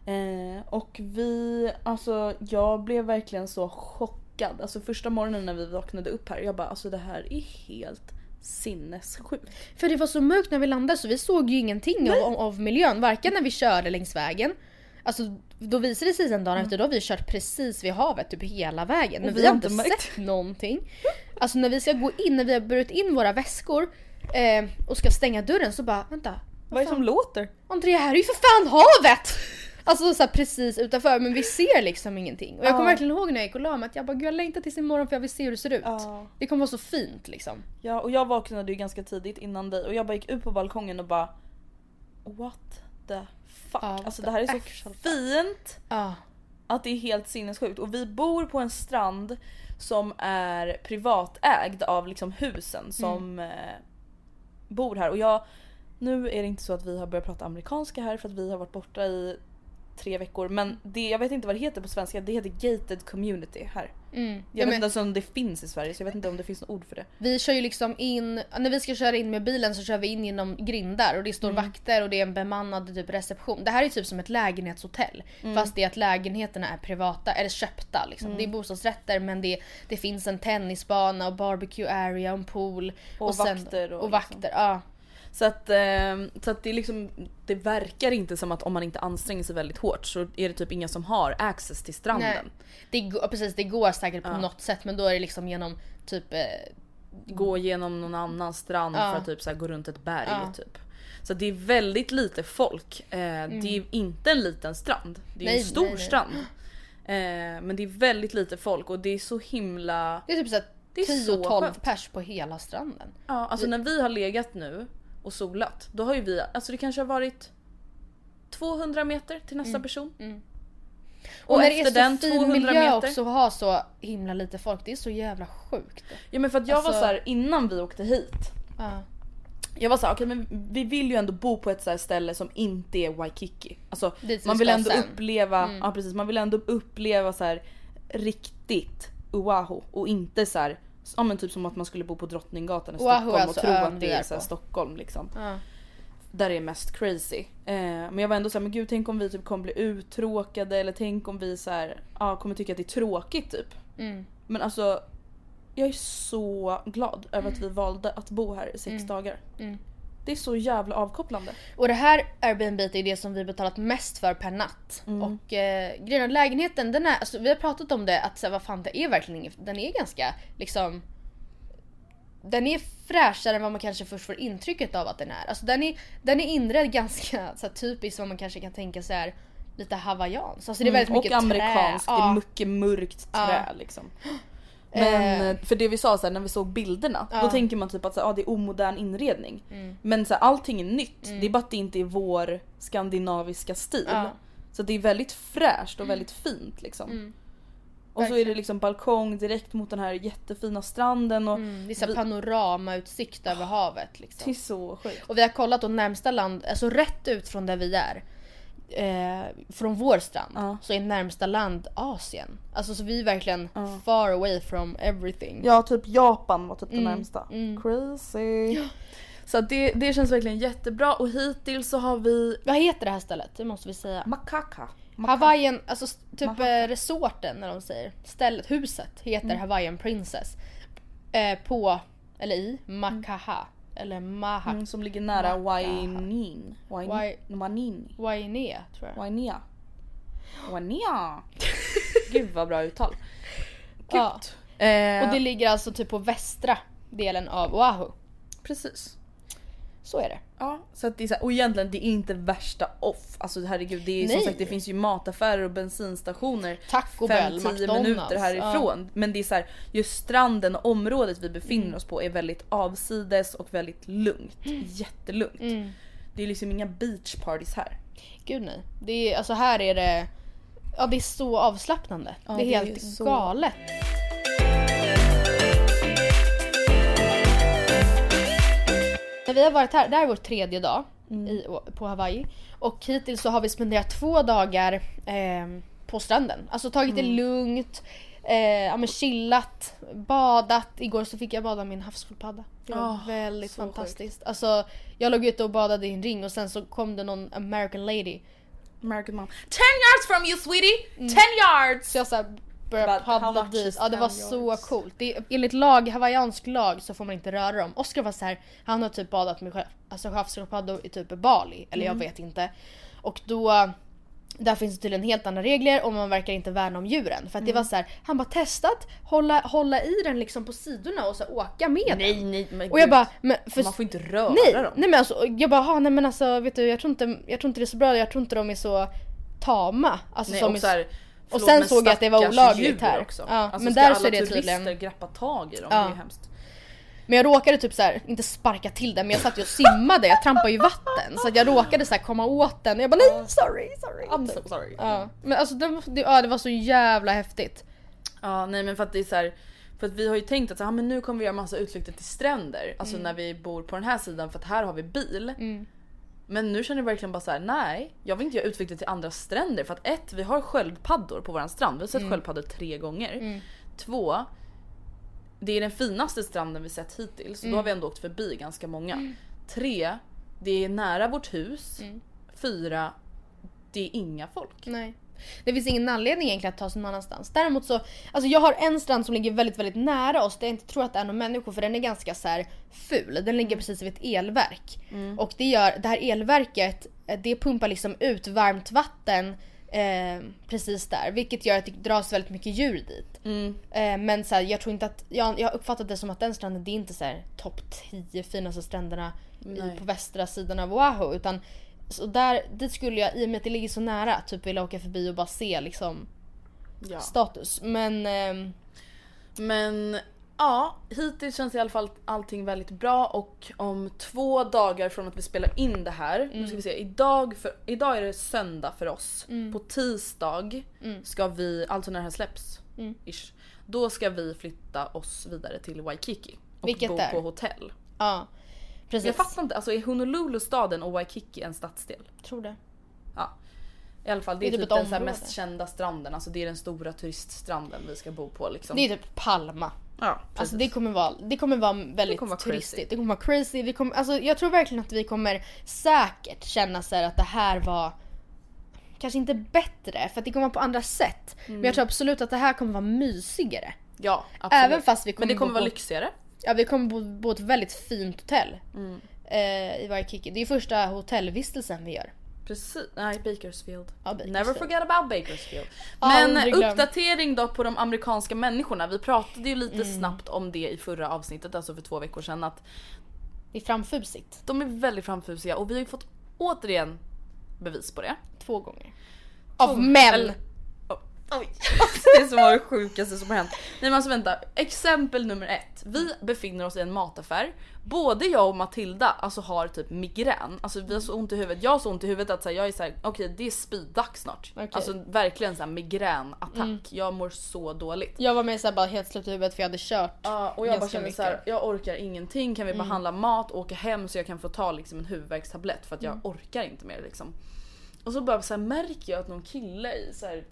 Speaker 2: Eh, och vi, alltså jag blev verkligen så chockad. Alltså första morgonen när vi vaknade upp här, jag bara alltså det här är helt sinnessjukt.
Speaker 3: För det var så mörkt när vi landade så vi såg ju ingenting av, av miljön. Varken när vi körde längs vägen. Alltså då visade det sig sen dagen efter, då har vi kört precis vid havet typ hela vägen. Men
Speaker 2: Och
Speaker 3: vi, har inte
Speaker 2: märkt.
Speaker 3: sett någonting. Alltså när vi ska gå in, när vi har burit in våra väskor eh, och ska stänga dörren så bara vänta.
Speaker 2: Vad är det som låter?
Speaker 3: Andrea här är ju för fan havet! Alltså så här, precis utanför men vi ser liksom ingenting. Och jag kommer
Speaker 2: Ja.
Speaker 3: verkligen ihåg när jag gick och la mig att jag bara gud jag längtar tills imorgon för jag vill se hur det ser ut.
Speaker 2: Ja.
Speaker 3: Det kommer vara så fint liksom.
Speaker 2: Ja och jag vaknade ju ganska tidigt innan dig och jag bara gick ut på balkongen och bara What the fuck?
Speaker 3: Ja,
Speaker 2: alltså det här är så fint att det är helt sinnessjukt och vi bor på en strand som är privatägd av liksom husen som eh, bor här. Och jag nu är det inte så att vi har börjat prata amerikanska här för att vi har varit borta i tre veckor. Men det, jag vet inte vad det heter på svenska, det heter gated community här.
Speaker 3: Mm.
Speaker 2: Jag
Speaker 3: Ja,
Speaker 2: vet inte ens om det finns i Sverige så jag vet inte om det finns något ord för det.
Speaker 3: Vi kör ju liksom in, när vi ska köra in med bilen så kör vi in genom grindar och det står
Speaker 2: Mm.
Speaker 3: vakter och det är en bemannad typ reception. Det här är typ som ett lägenhetshotell.
Speaker 2: Mm.
Speaker 3: Fast det är att lägenheterna är privata, eller köpta liksom.
Speaker 2: Mm.
Speaker 3: Det är bostadsrätter men det, det finns en tennisbana och barbecue area och en pool.
Speaker 2: Och vakter och
Speaker 3: och
Speaker 2: liksom.
Speaker 3: vakter, ja.
Speaker 2: Så att, eh, så att det liksom, det verkar inte som att om man inte anstränger sig väldigt hårt så är det typ inga som har access till stranden.
Speaker 3: Nej. Det precis, det går säkert på något sätt men då är det liksom genom typ eh,
Speaker 2: Gå genom någon annan strand
Speaker 3: Ja.
Speaker 2: för att typ så här gå runt ett berg
Speaker 3: Ja.
Speaker 2: typ. Så det är väldigt lite folk. Eh, Det är ju inte en liten strand. Det är
Speaker 3: Mm. Nej,
Speaker 2: en stor
Speaker 3: nej, nej.
Speaker 2: strand. Eh, men det är väldigt lite folk och det är så himla...
Speaker 3: Det är typ såhär
Speaker 2: Det är så
Speaker 3: 10-12
Speaker 2: skönt.
Speaker 3: pers på hela stranden.
Speaker 2: Ja, alltså när vi har legat nu och solat, då har ju vi, alltså det kanske har varit 200 meter till nästa person.
Speaker 3: Mm. Och,
Speaker 2: Och,
Speaker 3: när
Speaker 2: efter
Speaker 3: det är så
Speaker 2: den
Speaker 3: fin
Speaker 2: 200
Speaker 3: miljö
Speaker 2: meter.
Speaker 3: också att ha så himla lite folk, det är så jävla sjukt.
Speaker 2: Ja men för att jag var
Speaker 3: Alltså-
Speaker 2: så här innan vi åkte hit.
Speaker 3: Ja.
Speaker 2: Jag var såhär, okej men vi vill ju ändå bo på ett så här ställe som inte är Waikiki. Alltså man vill ändå
Speaker 3: sen. Mm.
Speaker 2: uppleva, ja precis, man vill ändå uppleva så här riktigt Oahu och inte så här, ja men typ som att man skulle bo på Drottninggatan i
Speaker 3: är
Speaker 2: Stockholm och
Speaker 3: alltså
Speaker 2: tro
Speaker 3: ön
Speaker 2: att det
Speaker 3: är
Speaker 2: så. Stockholm liksom.
Speaker 3: Ja.
Speaker 2: Där det är mest crazy. Eh, men jag var ändå såhär, men gud tänk om vi typ kommer bli uttråkade eller tänk om vi så här, ja, kommer tycka att det är tråkigt typ.
Speaker 3: Mm.
Speaker 2: Men alltså jag är så glad över att vi valde att bo här i sex dagar.
Speaker 3: Mm.
Speaker 2: Det är så jävla avkopplande.
Speaker 3: Och det här Airbnb är det som vi betalat mest för per natt.
Speaker 2: Mm.
Speaker 3: Och eh, grejen lägenheten, den är, alltså, vi har pratat om det att så här, vad fan det är verkligen inget, den är ganska liksom den är fräschare än vad man kanske först får intrycket av att den är. Alltså den är, den är inredd ganska så här, typiskt vad man kanske kan tänka sig är lite hawaiianskt. Alltså det är väldigt
Speaker 2: Mm, och
Speaker 3: mycket
Speaker 2: amerikanskt,
Speaker 3: trä.
Speaker 2: det är
Speaker 3: Ja.
Speaker 2: mycket mörkt
Speaker 3: Ja.
Speaker 2: trä liksom. Men
Speaker 3: Eh.
Speaker 2: eh, för det vi sa så här, när vi såg bilderna,
Speaker 3: Ja.
Speaker 2: då tänker man typ att så här, ah, det är omodern inredning.
Speaker 3: Mm.
Speaker 2: Men så här, allting är nytt, det är bara att det inte är vår skandinaviska stil.
Speaker 3: Ja.
Speaker 2: Så det är väldigt fräscht och väldigt fint liksom.
Speaker 3: Mm.
Speaker 2: Och så är det liksom balkong direkt mot den här jättefina stranden och
Speaker 3: Mm, det här
Speaker 2: vi-
Speaker 3: panoramautsikt över havet.
Speaker 2: det
Speaker 3: Liksom.
Speaker 2: är så sjukt.
Speaker 3: Och vi har kollat och närmsta land, alltså rätt ut från där vi är. Eh, från vår strand
Speaker 2: Ja.
Speaker 3: så är närmsta land Asien. Alltså så vi är verkligen
Speaker 2: Ja.
Speaker 3: far away from everything.
Speaker 2: Ja typ Japan var typ det
Speaker 3: Mm,
Speaker 2: närmsta.
Speaker 3: mm.
Speaker 2: Crazy. Så att det, det känns verkligen jättebra och hittills så har vi
Speaker 3: Vad heter det här stället? Det måste vi säga.
Speaker 2: Makaka.
Speaker 3: Hawaiian, alltså typ
Speaker 2: Mahaka.
Speaker 3: eh, resorten vad de säger. Stället, huset heter
Speaker 2: Mm.
Speaker 3: Hawaiian Princess. Eh, på, eller i, Makaha. Eller Maha.
Speaker 2: Mm, som ligger nära. Wainin.
Speaker 3: Wai-
Speaker 2: Wain- Wainin.
Speaker 3: Wainea tror jag.
Speaker 2: Wainia. Wainia. Gud vad bra uttal. Gud.
Speaker 3: Ja.
Speaker 2: Eh,
Speaker 3: Och det ligger alltså typ på västra delen av Oahu.
Speaker 2: Precis.
Speaker 3: Så är det.
Speaker 2: Ja, så att det är så här, och egentligen det är inte värsta off. Alltså herregud, det är som sagt det finns ju mataffärer och bensinstationer
Speaker 3: Taco Bell,
Speaker 2: 5-10
Speaker 3: McDonalds.
Speaker 2: minuter härifrån. Men det är så här, just stranden och området vi befinner
Speaker 3: Mm.
Speaker 2: oss på är väldigt avsides och väldigt lugnt. Jättelugnt.
Speaker 3: Mm.
Speaker 2: Det är liksom inga beach parties här.
Speaker 3: Gud nej. Det är, alltså här är det... Ja det är så avslappnande.
Speaker 2: Ja,
Speaker 3: det är
Speaker 2: det är
Speaker 3: helt
Speaker 2: så-
Speaker 3: galet. Vi har varit här, det här är vår tredje dag
Speaker 2: Mm.
Speaker 3: i, på Hawaii. Och hittills så har vi spenderat två dagar eh, på stranden. Alltså tagit det
Speaker 2: Mm.
Speaker 3: lugnt, eh, ja, men chillat, badat. Igår så fick jag bada en havssköldpadda. Det var
Speaker 2: Åh,
Speaker 3: väldigt fantastiskt. Alltså, jag låg ute och badade i en ring och sen så kom det någon American lady
Speaker 2: American mom. 10 yards from you sweetie! 10 yards!
Speaker 3: Så jag så här började paddla dit. Ja det var
Speaker 2: 10
Speaker 3: så coolt. Det enligt lag, hawaiiansk lag så får man inte röra dem. Oscar var så här, han har typ badat med sjö- alltså havssköldpaddor i typ Bali. Eller
Speaker 2: Mm.
Speaker 3: jag vet inte. Och då där finns det tydligen helt andra regler och man verkar inte värna om djuren. För att
Speaker 2: Mm.
Speaker 3: det var så här, han bara testat, hålla, hålla i den liksom på sidorna och så här, åka med den.
Speaker 2: nej men
Speaker 3: Och jag bara, men för,
Speaker 2: Man får inte röra
Speaker 3: nej,
Speaker 2: dem.
Speaker 3: nej men alltså jag bara, "Ha, nej men alltså vet du jag tror, inte, jag tror inte det är så bra, jag tror inte de är så tama. Alltså,
Speaker 2: Nej,
Speaker 3: som
Speaker 2: och, så här,
Speaker 3: och
Speaker 2: förlåt,
Speaker 3: sen
Speaker 2: men
Speaker 3: såg jag att det var olagligt här.
Speaker 2: Också.
Speaker 3: Ja,
Speaker 2: Alltså,
Speaker 3: men
Speaker 2: ska
Speaker 3: där
Speaker 2: alla
Speaker 3: så är det
Speaker 2: turister
Speaker 3: tydligen-
Speaker 2: grappa tag i dem,
Speaker 3: Ja.
Speaker 2: det är hemskt.
Speaker 3: Men jag råkade typ så här, inte sparka till den men jag satt ju och simmade, jag trampade ju i vatten. Så jag råkade så komma åt den och jag bara nej sorry, sorry.
Speaker 2: I'm so sorry.
Speaker 3: Ja, men alltså det, det, ja, det var så jävla häftigt.
Speaker 2: Ja nej men för att det är så här, för att vi har ju tänkt att så, här, men nu kommer vi göra massa utflykter till stränder. Alltså
Speaker 3: Mm.
Speaker 2: när vi bor på den här sidan för att här har vi bil. Men nu känner jag verkligen bara så här: nej jag vill inte göra utflykter till andra stränder för att ett vi har sköldpaddor på våran strand. Vi har sett
Speaker 3: Mm.
Speaker 2: sköldpaddor tre gånger. Två, det är den finaste stranden vi sett hittills. Så Då har vi ändå åkt förbi ganska många. Tre, det är nära vårt hus. Fyra, det är inga folk.
Speaker 3: Nej. Det finns ingen anledning egentligen att ta sig någon annanstans. Däremot så, alltså jag har en strand som ligger väldigt, väldigt nära oss där jag inte tror att det är några människor för den är ganska så här ful. Den ligger precis vid ett elverk. Och det gör, det här elverket, det pumpar liksom ut varmt vatten eh, precis där. Vilket gör att det dras väldigt mycket djur dit. Eh, men så här, jag tror inte att, jag, jag har uppfattat det som att den stranden det är inte så här topp 10 finaste stränderna i, på västra sidan av Oahu. Utan så där, dit skulle jag, i och med att det ligger så nära, typ vilja åka förbi och bara se liksom
Speaker 2: Ja.
Speaker 3: status. Men ehm,
Speaker 2: Men ja, hittills känns i alla fall allting väldigt bra och om två dagar från att vi spelar in det här, nu ska vi se, idag, för, idag är det söndag för oss. På tisdag ska vi, alltså när det här släpps, ish, då ska vi flytta oss vidare till Waikiki. Och
Speaker 3: Vilket
Speaker 2: bo
Speaker 3: är?
Speaker 2: på hotell.
Speaker 3: ja. Precis.
Speaker 2: Jag fattar inte, alltså är Honolulu staden och Waikiki en stadsdel?
Speaker 3: tror det.
Speaker 2: Ja. I alla fall det är,
Speaker 3: Det är typ
Speaker 2: typ den så mest kända stranden, alltså det är den stora turiststranden vi ska bo på liksom.
Speaker 3: Det är typ Palma.
Speaker 2: ja,
Speaker 3: Alltså
Speaker 2: precis.
Speaker 3: det kommer vara, det kommer vara väldigt
Speaker 2: kommer vara
Speaker 3: turistigt.
Speaker 2: crazy.
Speaker 3: Det kommer vara crazy. Vi kommer, alltså jag tror verkligen att vi kommer säkert känna så att det här var Kanske inte bättre för att det kommer vara på andra sätt. Men
Speaker 2: Mm.
Speaker 3: jag tror absolut att det här kommer vara mysigare.
Speaker 2: Ja, absolut.
Speaker 3: Även fast vi kommer
Speaker 2: Men det kommer vara
Speaker 3: på-
Speaker 2: lyxigare.
Speaker 3: Ja vi kommer bo, bo ett väldigt fint hotell.
Speaker 2: Mm.
Speaker 3: Eh, I Waikiki. Det är första hotellvistelsen vi gör.
Speaker 2: Precis, nej Bakersfield.
Speaker 3: Ja, Bakersfield.
Speaker 2: Never forget about Bakersfield. Men
Speaker 3: glöm.
Speaker 2: uppdatering då på de amerikanska människorna. Vi pratade ju lite
Speaker 3: Mm.
Speaker 2: snabbt om det i förra avsnittet, alltså för två veckor sedan. Att
Speaker 3: Det är framfusigt.
Speaker 2: de är väldigt framfusiga och vi har ju fått återigen bevis på det.
Speaker 3: Två gånger. Av män!
Speaker 2: Oj. det som var det sjukaste som har hänt. Nej men alltså vänta, exempel nummer ett. Vi befinner oss i en mataffär. Både jag och Matilda alltså har typ migrän. Alltså vi har så ont i huvudet. Jag har så ont i huvudet att så här, jag är såhär, okej det är speeddags snart.
Speaker 3: Okej.
Speaker 2: Alltså verkligen såhär migränattack. Jag mår så dåligt.
Speaker 3: Jag var med så här bara helt slut i huvudet för jag hade kört.
Speaker 2: Ja, och jag bara
Speaker 3: Ganska
Speaker 2: känner
Speaker 3: mycket.
Speaker 2: så här, jag orkar ingenting. Kan vi bara handla mat åka hem så jag kan få ta liksom en huvudvärkstablett för att jag orkar inte mer liksom. Och så bara så här, märker jag att någon kille i så här,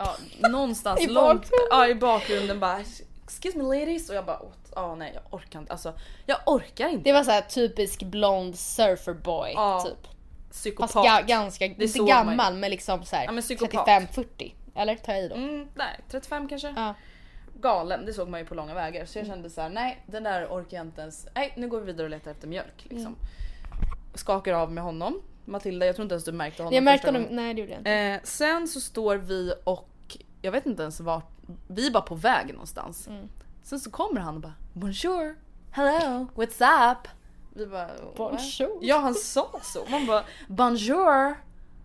Speaker 2: ja, någonstans
Speaker 3: I
Speaker 2: långt
Speaker 3: bakgrunden.
Speaker 2: ja, i bakgrunden bara Excuse me ladies och jag bara åt, ja nej jag orkar inte. Alltså jag orkar inte.
Speaker 3: Det var så här typisk blond surferboy
Speaker 2: Ja,
Speaker 3: typ.
Speaker 2: Psykopat.
Speaker 3: Fast ga- ganska, inte
Speaker 2: man ju.
Speaker 3: gammal men liksom så här
Speaker 2: Ja, men psykopat.
Speaker 3: 35-40. Eller tar jag i då?
Speaker 2: Mm, nej 35 kanske.
Speaker 3: Ja.
Speaker 2: Galen, det såg man ju på långa vägar. Så jag kände så här: nej den där orkar jag inte ens. Nej nu går vi vidare och letar efter mjölk liksom. Skakar av med honom. Matilda, jag tror inte ens du märkte honom
Speaker 3: Jag märkte
Speaker 2: första
Speaker 3: honom,
Speaker 2: gången.
Speaker 3: nej det gjorde jag inte.
Speaker 2: Eh, sen så står vi och jag vet inte ens vart, vi är bara på väg någonstans.
Speaker 3: Mm.
Speaker 2: Sen så kommer han och bara Bonjour, hello, what's up? Vi bara "What?"
Speaker 3: Bonjour.
Speaker 2: Ja han sa så. Man bara Bonjour.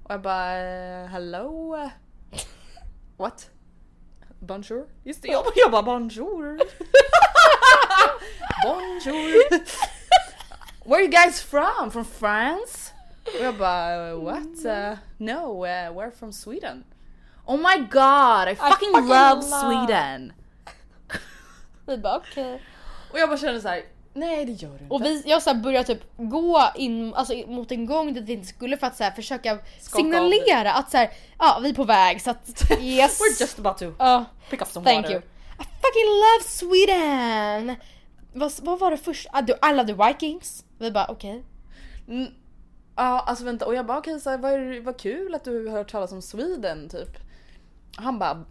Speaker 2: Och jag bara eh, hello. What? Bonjour? Just det, jag bara, jag bara bonjour. bonjour. Where are you guys from? From France? Och jag bara what? Uh, no, uh, we're from Sweden. Oh my god, I fucking,
Speaker 3: fucking
Speaker 2: love
Speaker 3: love-
Speaker 2: Sweden.
Speaker 3: Vi bara okej.
Speaker 2: Och jag bara kände så här. nej det gör du inte.
Speaker 3: Och vi, jag så började typ gå in alltså, mot en gång dit vi inte skulle för att så här, försöka signalera att så här, ja vi är på väg så att yes.
Speaker 2: We're just about to
Speaker 3: Ja,
Speaker 2: pick up some
Speaker 3: thank
Speaker 2: water.
Speaker 3: you. I fucking love Sweden! Vad, vad var det först? Ah, du- I love the Vikings. Vi bara okej.
Speaker 2: Mm, Ja alltså vänta och jag bara okej så här, vad, är vad kul att du har hört talas om Sweden typ. Han bara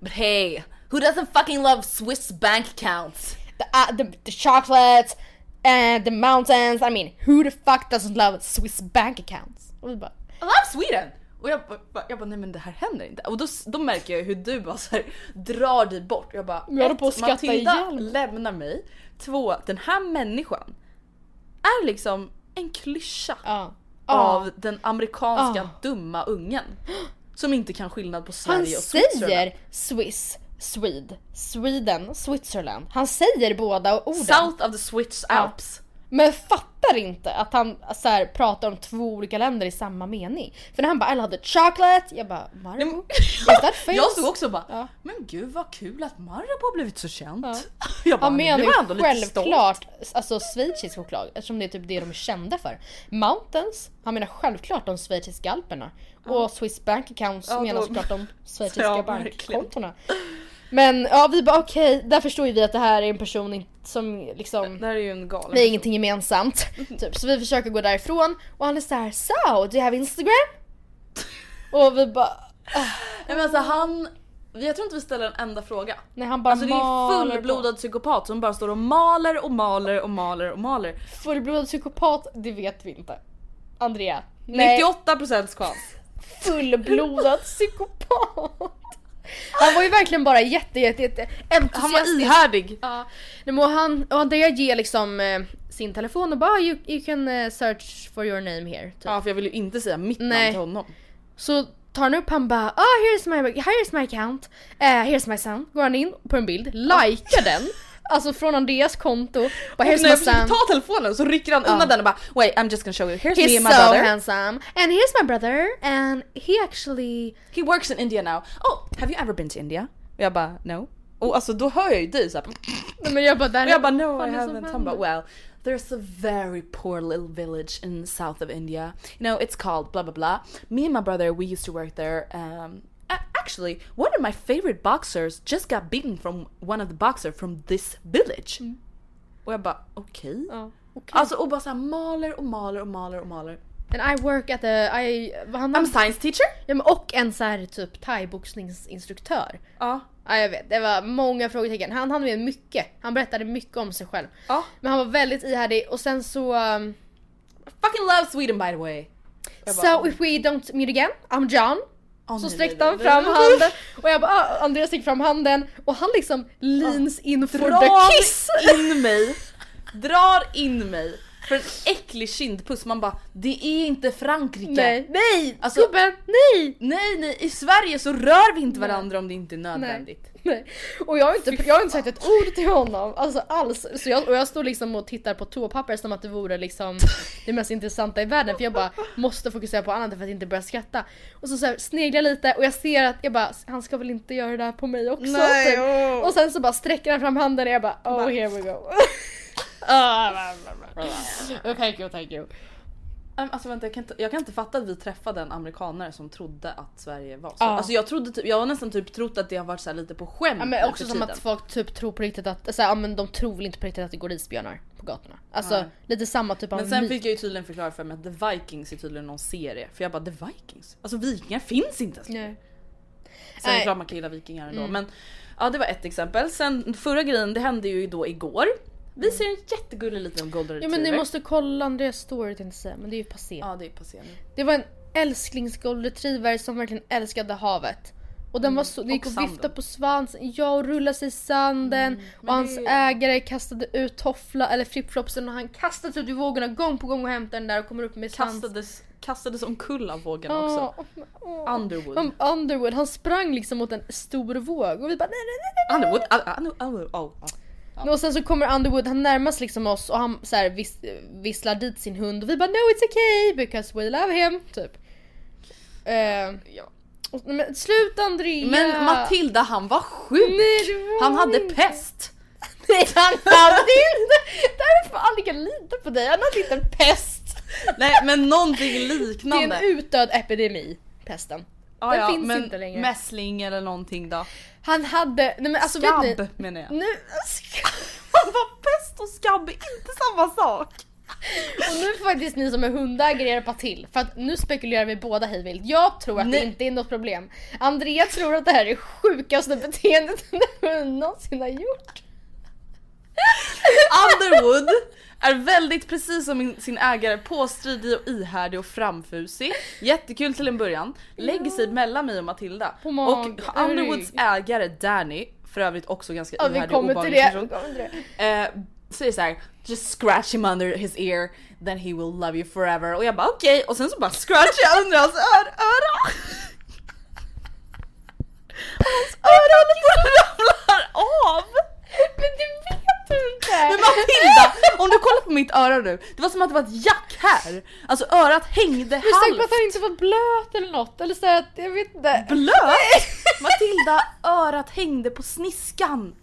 Speaker 2: But hey, who doesn't fucking love Swiss bank accounts?
Speaker 3: The, uh, the, the chocolate and the mountains. I mean who the fuck doesn't love Swiss bank accounts? Och vi bara
Speaker 2: I love Sweden! Och jag bara, jag bara nej men det här händer inte. Och då, då märker jag hur du bara så här, drar dig bort. Jag bara
Speaker 3: Jag
Speaker 2: ett,
Speaker 3: på att
Speaker 2: Matilda
Speaker 3: mig.
Speaker 2: lämnar mig. Två, den här människan är liksom en klyscha
Speaker 3: ja.
Speaker 2: Av den amerikanska dumma ungen. Som inte kan skillnad på
Speaker 3: Han
Speaker 2: Sverige och Switzerland.
Speaker 3: säger Swiss, Swede, Sweden, Switzerland. Han säger båda orden.
Speaker 2: South of the Swiss Alps.
Speaker 3: Men fattar inte att han så här, pratar om två olika länder i samma mening. För när han bara I love the chocolate, jag bara Marabou? Famous?
Speaker 2: Jag stod också och bara,
Speaker 3: Ja.
Speaker 2: men gud vad kul att Marabou har blivit så känt.
Speaker 3: Ja.
Speaker 2: Jag bara, nu var
Speaker 3: ju
Speaker 2: jag ändå lite stolt.
Speaker 3: självklart alltså schweizisk choklad eftersom det är typ det de är kända för. Mountains, han menar självklart de schweiziska alperna. Och Swiss bank accounts
Speaker 2: Ja,
Speaker 3: menar såklart de schweiziska
Speaker 2: Ja,
Speaker 3: bankkontona. Men ja vi bara okej, där förstår ju vi att det här är en person som liksom
Speaker 2: Det här är ju en galen
Speaker 3: vi har ingenting gemensamt. Typ. Så vi försöker gå därifrån och han är såhär So, do you have Instagram? Och vi bara
Speaker 2: Nej men alltså han, jag tror inte vi ställer en enda fråga.
Speaker 3: Nej han bara
Speaker 2: Alltså det är fullblodad psykopat som bara står och maler och maler och maler och maler.
Speaker 3: Fullblodad psykopat, det vet vi inte. Andrea.
Speaker 2: 98% chans.
Speaker 3: fullblodad psykopat. Han var ju verkligen bara jätte jätte, jätte
Speaker 2: Han var
Speaker 3: entusiastisk.
Speaker 2: ihärdig.
Speaker 3: Ja. Men och han, och Andrea ger liksom eh, sin telefon och bara you, you can eh, search for your name here. Typ.
Speaker 2: Ja för jag vill ju inte säga mitt namn
Speaker 3: Nej.
Speaker 2: till honom.
Speaker 3: Så tar han upp han bara oh here's my, here's my account, uh, here's my son. Går han in på en bild, likar den. Alltså från Andreas konto. Bara
Speaker 2: Och
Speaker 3: here's
Speaker 2: när
Speaker 3: my son.
Speaker 2: ta telefonen så rycker han undan den och bara wait I'm just gonna show you. Here's me
Speaker 3: He's
Speaker 2: and my
Speaker 3: so
Speaker 2: brother.
Speaker 3: handsome. And here's my brother and he actually
Speaker 2: He works in India now. Oh, have you ever been to India? Och jag bara no. Och alltså då hör jag ju dig såhär.
Speaker 3: Nej, men jag bara
Speaker 2: Och jag bara no I haven't. Han bara well there's a very poor little village in the south of India. You know it's called blah blah blah. Me and my brother we used to work there. Um, actually one of my favorite boxers just got beaten from one of the boxer from this village. Och jag bara okej.
Speaker 3: Ja, okej.
Speaker 2: Alltså och bara såhär maler och maler och maler och maler.
Speaker 3: And I work at the, I, han
Speaker 2: I'm science teacher.
Speaker 3: ja, men och en så här typ thaiboxningsinstruktör.
Speaker 2: Ja.
Speaker 3: Ja jag vet, det var många frågetecken. Han hann med mycket. Han berättade mycket om sig själv.
Speaker 2: Ja.
Speaker 3: Men han var väldigt ihärdig och sen så... Um,
Speaker 2: Fucking love Sweden by the way. Bara,
Speaker 3: so if we don't meet again, I'm John. Så
Speaker 2: nej,
Speaker 3: sträckte
Speaker 2: nej,
Speaker 3: han
Speaker 2: nej,
Speaker 3: fram
Speaker 2: nej.
Speaker 3: handen och jag bara ah, Andreas sträckte fram handen och han liksom leans in for the kiss.
Speaker 2: in mig, drar in mig för en äcklig kindpuss. Man bara, det är inte Frankrike.
Speaker 3: Nej, nej!
Speaker 2: Alltså-
Speaker 3: gubben, nej!
Speaker 2: nej, nej, i Sverige så rör vi inte varandra om det inte är nödvändigt.
Speaker 3: Nej. Och jag har inte, jag har inte sagt ett ord till honom, alltså alls. Så jag, och jag står liksom och tittar på toapapper som att det vore liksom det mest intressanta i världen för jag bara måste fokusera på annat för att inte börja skratta. Och så, så här, sneglar jag lite och jag ser att jag bara, han ska väl inte göra det här på mig också?
Speaker 2: Nej, åh.
Speaker 3: Och sen så bara sträcker han fram handen och jag bara oh here we go. oh, thank you, thank you.
Speaker 2: Alltså vänta, jag kan, inte, jag kan inte fatta att vi träffade en amerikanare som trodde att Sverige var så.
Speaker 3: Ja.
Speaker 2: Alltså jag trodde typ, jag har nästan typ trott att det har varit så här lite på skämt
Speaker 3: Ja, men också som
Speaker 2: tiden.
Speaker 3: att folk typ tror på riktigt att, så här, ja, men de tror väl inte på riktigt att det går isbjörnar på gatorna. Alltså
Speaker 2: Nej.
Speaker 3: lite samma typ av
Speaker 2: Men sen
Speaker 3: myt.
Speaker 2: fick jag ju tydligen förklara för mig att The Vikings är tydligen någon serie. För jag bara The Vikings? Alltså vikingar finns inte ens.
Speaker 3: Nej.
Speaker 2: Sen är det klart man kan gilla vikingar ändå. Men ja det var ett exempel. Sen förra grejen det hände ju då igår. Vi ser en jättegullig liten golden
Speaker 3: Ja
Speaker 2: retriever.
Speaker 3: men ni måste kolla Andreas story tänkte jag säga, men det är ju passé.
Speaker 2: Ja det är passé nu.
Speaker 3: Det var en älsklings golden retriever som verkligen älskade havet. Och den var så, det gick
Speaker 2: och
Speaker 3: och
Speaker 2: sanden.
Speaker 3: på svansen, ja och rullade sig i sanden. och hans
Speaker 2: det-
Speaker 3: ägare kastade ut toffla eller flipflopsen och han kastades ut i vågorna gång på gång och hämtade den där och kommer upp med svans.
Speaker 2: Kastades, kastades omkull av vågen
Speaker 3: Åh,
Speaker 2: också.
Speaker 3: åh.
Speaker 2: Underwood.
Speaker 3: Om Underwood, han sprang liksom mot en stor våg och vi bara nej nej nej nej.
Speaker 2: Underwood? Ah, ah, Underwood. Oh, oh.
Speaker 3: Och sen så kommer Underwood, han närmas liksom oss och han så här vis, visslar dit sin hund och vi bara no it's okay because we love him typ. Eh,
Speaker 2: Ja.
Speaker 3: och, men sluta Andrea!
Speaker 2: Men Matilda han var sjuk!
Speaker 3: Nej, var
Speaker 2: han hade
Speaker 3: inte.
Speaker 2: pest!
Speaker 3: Nej han hade inte! Därför kan lita på dig, han hade inte en pest!
Speaker 2: Nej men någonting
Speaker 3: Det är
Speaker 2: liknande.
Speaker 3: en utdöd epidemi, pesten.
Speaker 2: Ja,
Speaker 3: Den
Speaker 2: ja,
Speaker 3: finns
Speaker 2: men
Speaker 3: inte längre.
Speaker 2: Mässling eller någonting då.
Speaker 3: Han hade, nej men alltså
Speaker 2: Skabb
Speaker 3: vet ni,
Speaker 2: menar jag.
Speaker 3: nu,
Speaker 2: Han var pest och skabb är inte samma sak.
Speaker 3: och nu får faktiskt ni som är hundägare hjälpa till för att nu spekulerar vi båda hejvilt. Jag tror att
Speaker 2: Nej.
Speaker 3: det inte är något problem. Andrea tror att det här är sjukaste beteendet en hund någonsin har gjort.
Speaker 2: Underwood är väldigt precis som sin ägare påstridig och ihärdig och framfusig. Jättekul till en början. Lägger sig mellan mig och Matilda.
Speaker 3: På mag,
Speaker 2: och Underwoods ägare Danny, för övrigt också ganska
Speaker 3: Ja
Speaker 2: ihärdig och obehaglig
Speaker 3: det.
Speaker 2: person. Eh, säger såhär, just scratch him under his ear, then he will love you forever. Och jag bara okej, och sen så bara scratchar jag under hans ör öra. Hans att ramlar av!
Speaker 3: Men vet du inte!
Speaker 2: Men Matilda, om du kollar på mitt öra nu, det var som att det var ett jack här. Alltså örat hängde
Speaker 3: Du är säker på
Speaker 2: halvt.
Speaker 3: att han inte var blöt eller något? Eller så att, jag vet inte.
Speaker 2: Blöt? Matilda, örat hängde på sniskan.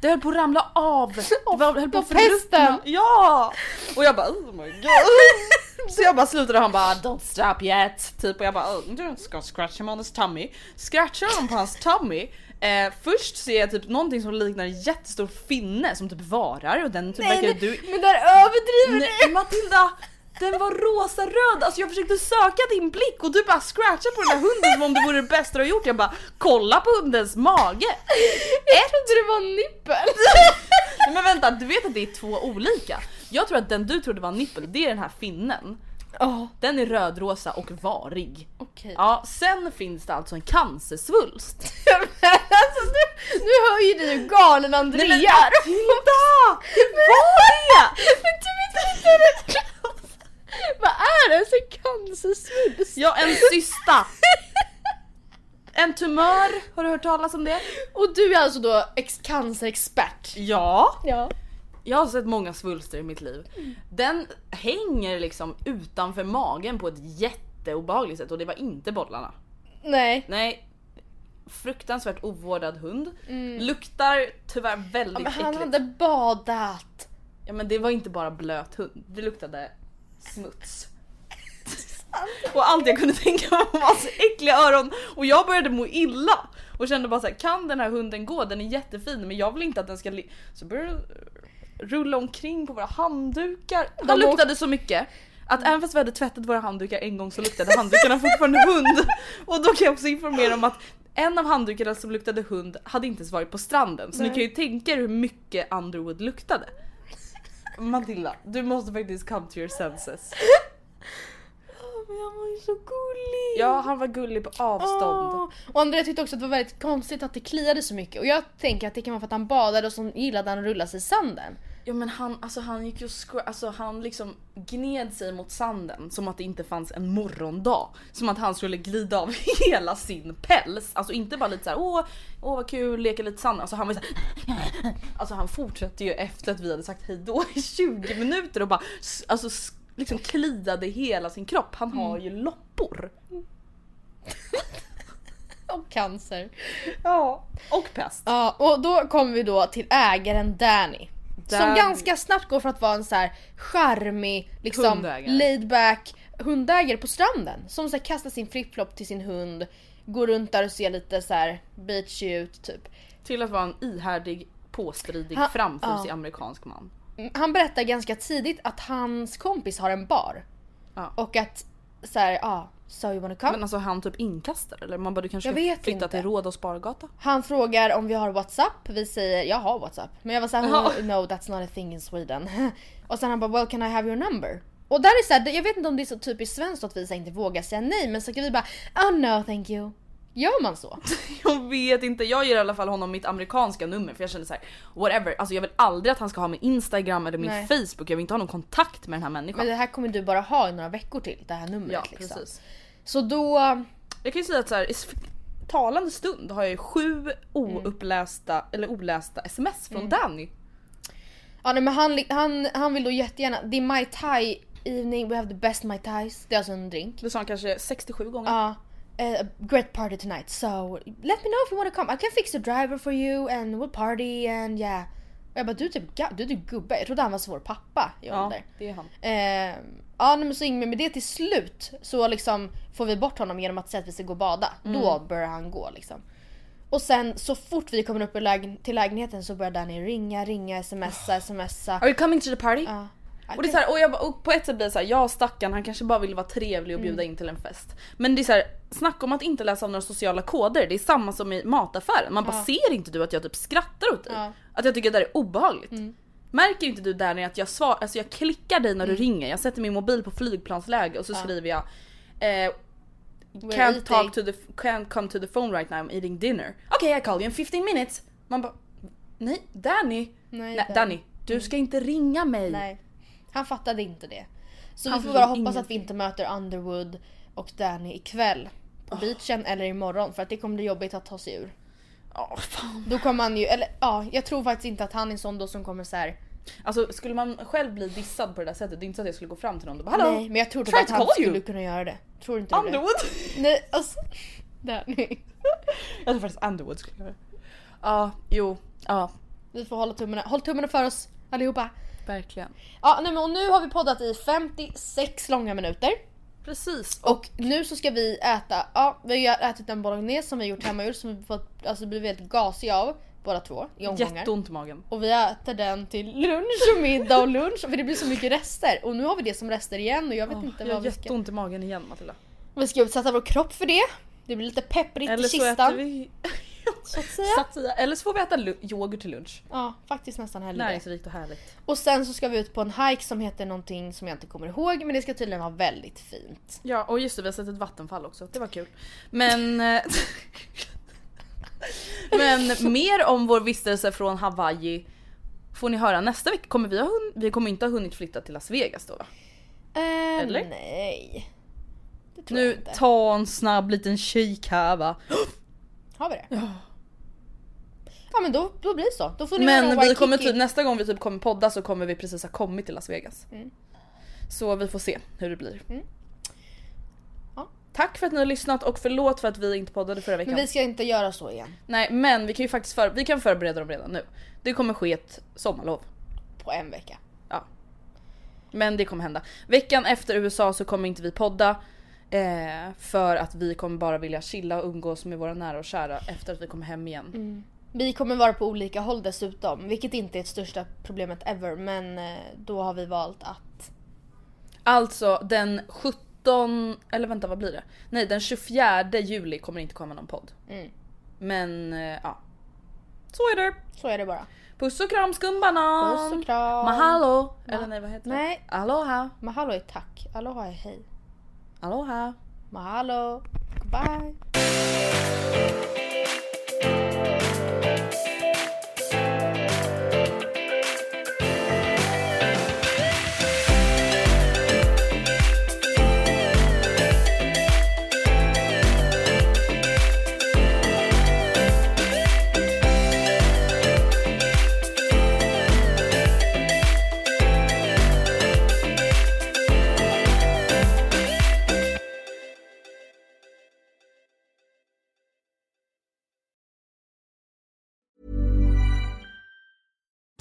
Speaker 2: Det höll på att ramla av. Det var, höll på att förruttna. Ja! Och jag bara oh my god. Så jag bara slutade och han bara don't stop yet. Typ och jag bara oh, gonna scratch him on his tummy. Scratchar honom på hans tummy. Eh, först ser jag typ någonting som liknar en jättestor finne som typ varar och den typ
Speaker 3: Nej,
Speaker 2: verkar du...
Speaker 3: men där överdriver
Speaker 2: Nej
Speaker 3: du!
Speaker 2: Matilda! Den var rosa röd, alltså jag försökte söka din blick och du bara scratchade på den här hunden som om det vore det bästa du har gjort. Jag bara kolla på hundens mage.
Speaker 3: Jag trodde det var en nippel.
Speaker 2: Nej, men vänta, du vet att det är två olika. Jag tror att den du trodde var en nippel, det är den här finnen.
Speaker 3: Oh,
Speaker 2: Den är rödrosa och varig.
Speaker 3: Okej.
Speaker 2: Ja, sen finns det alltså en cancersvulst.
Speaker 3: Men alltså, nu, nu hör ju du galen Andrea
Speaker 2: Nej men
Speaker 3: är.
Speaker 2: Matilda! Det var det!
Speaker 3: Men du vet inte hur det Vad är det? Så cancersvulst?
Speaker 2: Ja, en cysta. En tumör, har du hört talas om det?
Speaker 3: Och du är alltså då ex cancerexpert?
Speaker 2: Ja.
Speaker 3: Ja.
Speaker 2: Jag har sett många svulster i mitt liv. Den hänger liksom utanför magen på ett jätteobehagligt sätt och det var inte bollarna.
Speaker 3: Nej.
Speaker 2: Nej. Fruktansvärt ovårdad hund. Luktar tyvärr väldigt
Speaker 3: Ja, men han
Speaker 2: äckligt.
Speaker 3: hade badat.
Speaker 2: Ja men det var inte bara blöt hund, det luktade smuts. Och allt jag kunde tänka mig var massa äckliga öron och jag började må illa. Och kände bara så här, kan den här hunden gå? Den är jättefin men jag vill inte att den ska. Så började rulla omkring på våra handdukar. Han
Speaker 3: De
Speaker 2: luktade så mycket. Att även fast vi hade tvättat våra handdukar en gång så luktade handdukarna fortfarande hund. Och då kan jag också informera om att en av handdukarna som luktade hund hade inte ens varit på stranden. Så ni kan ju tänka er hur mycket Underwood luktade. Matilda, du måste faktiskt come to your senses.
Speaker 3: Men han var ju så gullig.
Speaker 2: Ja, han var gullig på avstånd.
Speaker 3: Åh. Och Andrea tyckte också att det var väldigt konstigt att det kliade så mycket. Och jag tänker att det kan vara för att han badade och så gillade han att rulla sig i sanden.
Speaker 2: Ja men han, alltså han gick ju scra- alltså han liksom gned sig mot sanden som att det inte fanns en morgondag. Som att han skulle glida av hela sin päls. Alltså inte bara lite såhär åh, åh vad kul, leka lite sand. Alltså han var så här, Alltså han fortsatte ju efter att vi hade sagt hej då i 20 minuter och bara alltså liksom kliade hela sin kropp. Han har ju loppor.
Speaker 3: Och cancer.
Speaker 2: Ja. Och pest.
Speaker 3: Ja, och då kommer vi då till ägaren Danny. Som
Speaker 2: Danny.
Speaker 3: ganska snabbt går för att vara en så här charmig, liksom
Speaker 2: Hundägare.
Speaker 3: laid back hundägare på stranden. Som så här kastar sin flipflop till sin hund, går runt där och ser lite så här beachy ut typ.
Speaker 2: Till att vara en ihärdig, påstridig,
Speaker 3: Han-
Speaker 2: framfusig
Speaker 3: ja.
Speaker 2: amerikansk man.
Speaker 3: Han berättar ganska tidigt att hans kompis har en bar.
Speaker 2: Ja.
Speaker 3: Och att så här, ja, so you wanna come?
Speaker 2: Men alltså han typ inkastar eller? Man bara du kanske
Speaker 3: Jag
Speaker 2: ska flytta till Råd och Spargata?
Speaker 3: Han frågar om vi har WhatsApp, vi säger jag har WhatsApp. Men jag var såhär,
Speaker 2: Jaha.
Speaker 3: no that's not a thing in Sweden. Och sen han bara, well can I have your number? Och där är så här, jag vet inte om det är så typiskt svenskt att vi så inte vågar säga nej men så kan vi bara, oh no thank you. Gör man så?
Speaker 2: Jag vet inte, jag ger i alla fall honom mitt amerikanska nummer för jag känner så här: whatever, alltså jag vill aldrig att han ska ha min instagram eller min
Speaker 3: Nej.
Speaker 2: Facebook, jag vill inte ha någon kontakt med den här människan.
Speaker 3: Men det här kommer du bara ha i några veckor till, det här numret
Speaker 2: ja
Speaker 3: liksom.
Speaker 2: precis.
Speaker 3: Så då,
Speaker 2: Jag kan ju säga att så här, i talande stund har jag ju sju oupplästa eller olästa sms från Danny.
Speaker 3: ja nej, men han, han, han vill då jättegärna, det är Mai Tai evening, we have the best Mai Tais. Det är alltså en drink.
Speaker 2: Det sa han kanske 67 gånger.
Speaker 3: Ja. Eh, great party tonight so let me know if you want to come. I can fix a driver for you and we'll party and yeah. Och jag bara du är typ, du är typ gubbe. Jag trodde han var så vår pappa i
Speaker 2: Ja,
Speaker 3: ålder.
Speaker 2: det är han.
Speaker 3: Eh, ja men så Ingmar med det till slut så liksom får vi bort honom genom att säga att vi ska gå och bada. Då börjar han gå liksom. Och sen så fort vi kommer upp till lägenheten så börjar Danny ringa, ringa, smsa, smsa.
Speaker 2: Are you coming to the party?
Speaker 3: Ja.
Speaker 2: Och, det är så här, och, jag, och på ett sätt blir det så här, ja stackarn han kanske bara vill vara trevlig och bjuda
Speaker 3: Mm.
Speaker 2: in till en fest. Men det är så här, snacka om att inte läsa av några sociala koder, det är samma som i mataffären. Man bara ser inte du att jag typ skrattar åt dig?
Speaker 3: Ja. Mm.
Speaker 2: Att jag tycker att det här är obehagligt? Märker inte du där när att jag svar, alltså jag klickar dig när du
Speaker 3: Mm.
Speaker 2: ringer, jag sätter min mobil på flygplansläge och så skriver jag eh, Can't talk to the, can't come to the phone right now, I'm eating dinner. Okay I call you in 15 minutes. Man bara, nej Danny.
Speaker 3: Nej,
Speaker 2: Nej, Danny, du ska inte ringa mig.
Speaker 3: Nej. Han fattade inte det. Så
Speaker 2: Han
Speaker 3: vi får bara hoppas att vi
Speaker 2: ingenting.
Speaker 3: inte möter Underwood och Danny ikväll. På beachen eller imorgon för att det kommer bli jobbigt att ta sig ur.
Speaker 2: Åh, fan.
Speaker 3: Då kommer han ju, eller ja, jag tror faktiskt inte att han är en sån då som kommer så här.
Speaker 2: Alltså skulle man själv bli dissad på det där sättet, det är inte så att jag skulle gå fram till någon och bara hallå?
Speaker 3: Nej men jag tror att han
Speaker 2: call
Speaker 3: skulle
Speaker 2: you.
Speaker 3: kunna göra det. Tror inte du det?
Speaker 2: Underwood?
Speaker 3: Nej alltså. Danny.
Speaker 2: jag tror faktiskt Underwood skulle göra det. Ja, jo, ja,
Speaker 3: Vi får hålla tummarna, håll tummarna för oss allihopa.
Speaker 2: Verkligen.
Speaker 3: Ja nej men och nu har vi poddat i 56 långa minuter.
Speaker 2: Precis.
Speaker 3: Och nu så ska vi äta, ja vi har ätit en bolognese som vi gjort hemmagjord som vi fått, alltså blivit helt gasiga av båda två i omgångar.
Speaker 2: Jätteont i magen.
Speaker 3: Och vi äter den till lunch och middag och lunch för det blir så mycket rester. Och nu har vi det som rester igen och jag vet inte
Speaker 2: Jag har
Speaker 3: vad vi ska...
Speaker 2: jätteont i magen igen Matilda.
Speaker 3: Vi ska utsätta vår kropp för det. Det blir lite pepprigt
Speaker 2: Eller
Speaker 3: i
Speaker 2: så
Speaker 3: kistan.
Speaker 2: äter vi
Speaker 3: Så att säga.
Speaker 2: Satia. Eller så får vi äta yoghurt till lunch.
Speaker 3: Ja, faktiskt nästan hellre.
Speaker 2: Näringsrikt och härligt.
Speaker 3: Och sen så ska vi ut på en hike som heter någonting som jag inte kommer ihåg men det ska tydligen vara väldigt fint.
Speaker 2: Ja och just det, vi har sett ett vattenfall också. Det var kul. Men... eh, Men mer om vår vistelse från Hawaii får ni höra nästa vecka. Kommer vi, ha hun- vi kommer inte ha hunnit flytta till Las Vegas då va?
Speaker 3: Eh,
Speaker 2: Eller?
Speaker 3: Nej.
Speaker 2: Nu ta en snabb liten kik här va.
Speaker 3: Har vi det? Ja. Ja men då, då blir det så. Då får ni
Speaker 2: Men vi kommer typ, nästa gång vi typ kommer podda så kommer vi precis ha kommit till Las Vegas.
Speaker 3: Mm.
Speaker 2: Så vi får se hur det blir.
Speaker 3: Ja.
Speaker 2: Tack för att ni har lyssnat och förlåt för att vi inte poddade förra veckan.
Speaker 3: Men vi ska inte göra så igen.
Speaker 2: Nej men vi kan ju faktiskt för, vi kan förbereda dem redan nu. Det kommer ske ett sommarlov.
Speaker 3: På en vecka.
Speaker 2: Ja. Men det kommer hända. Veckan efter USA så kommer inte vi podda. Eh, för att vi kommer bara vilja chilla och umgås med våra nära och kära efter att vi kommer hem igen.
Speaker 3: Mm. Vi kommer vara på olika håll dessutom. Vilket inte är det största problemet ever. Men eh, då har vi valt att...
Speaker 2: Alltså den 17, eller vänta vad blir det? Nej den 24 juli kommer det inte komma någon podd.
Speaker 3: Mm.
Speaker 2: Men eh, ja. Så är det.
Speaker 3: Så är det bara.
Speaker 2: Puss och kram skumbanan!
Speaker 3: Puss och kram.
Speaker 2: Mahalo! Eller nej vad heter
Speaker 3: Nej.
Speaker 2: det? Aloha!
Speaker 3: Mahalo är tack. Aloha är hej.
Speaker 2: Aloha!
Speaker 3: Mahalo. Goodbye.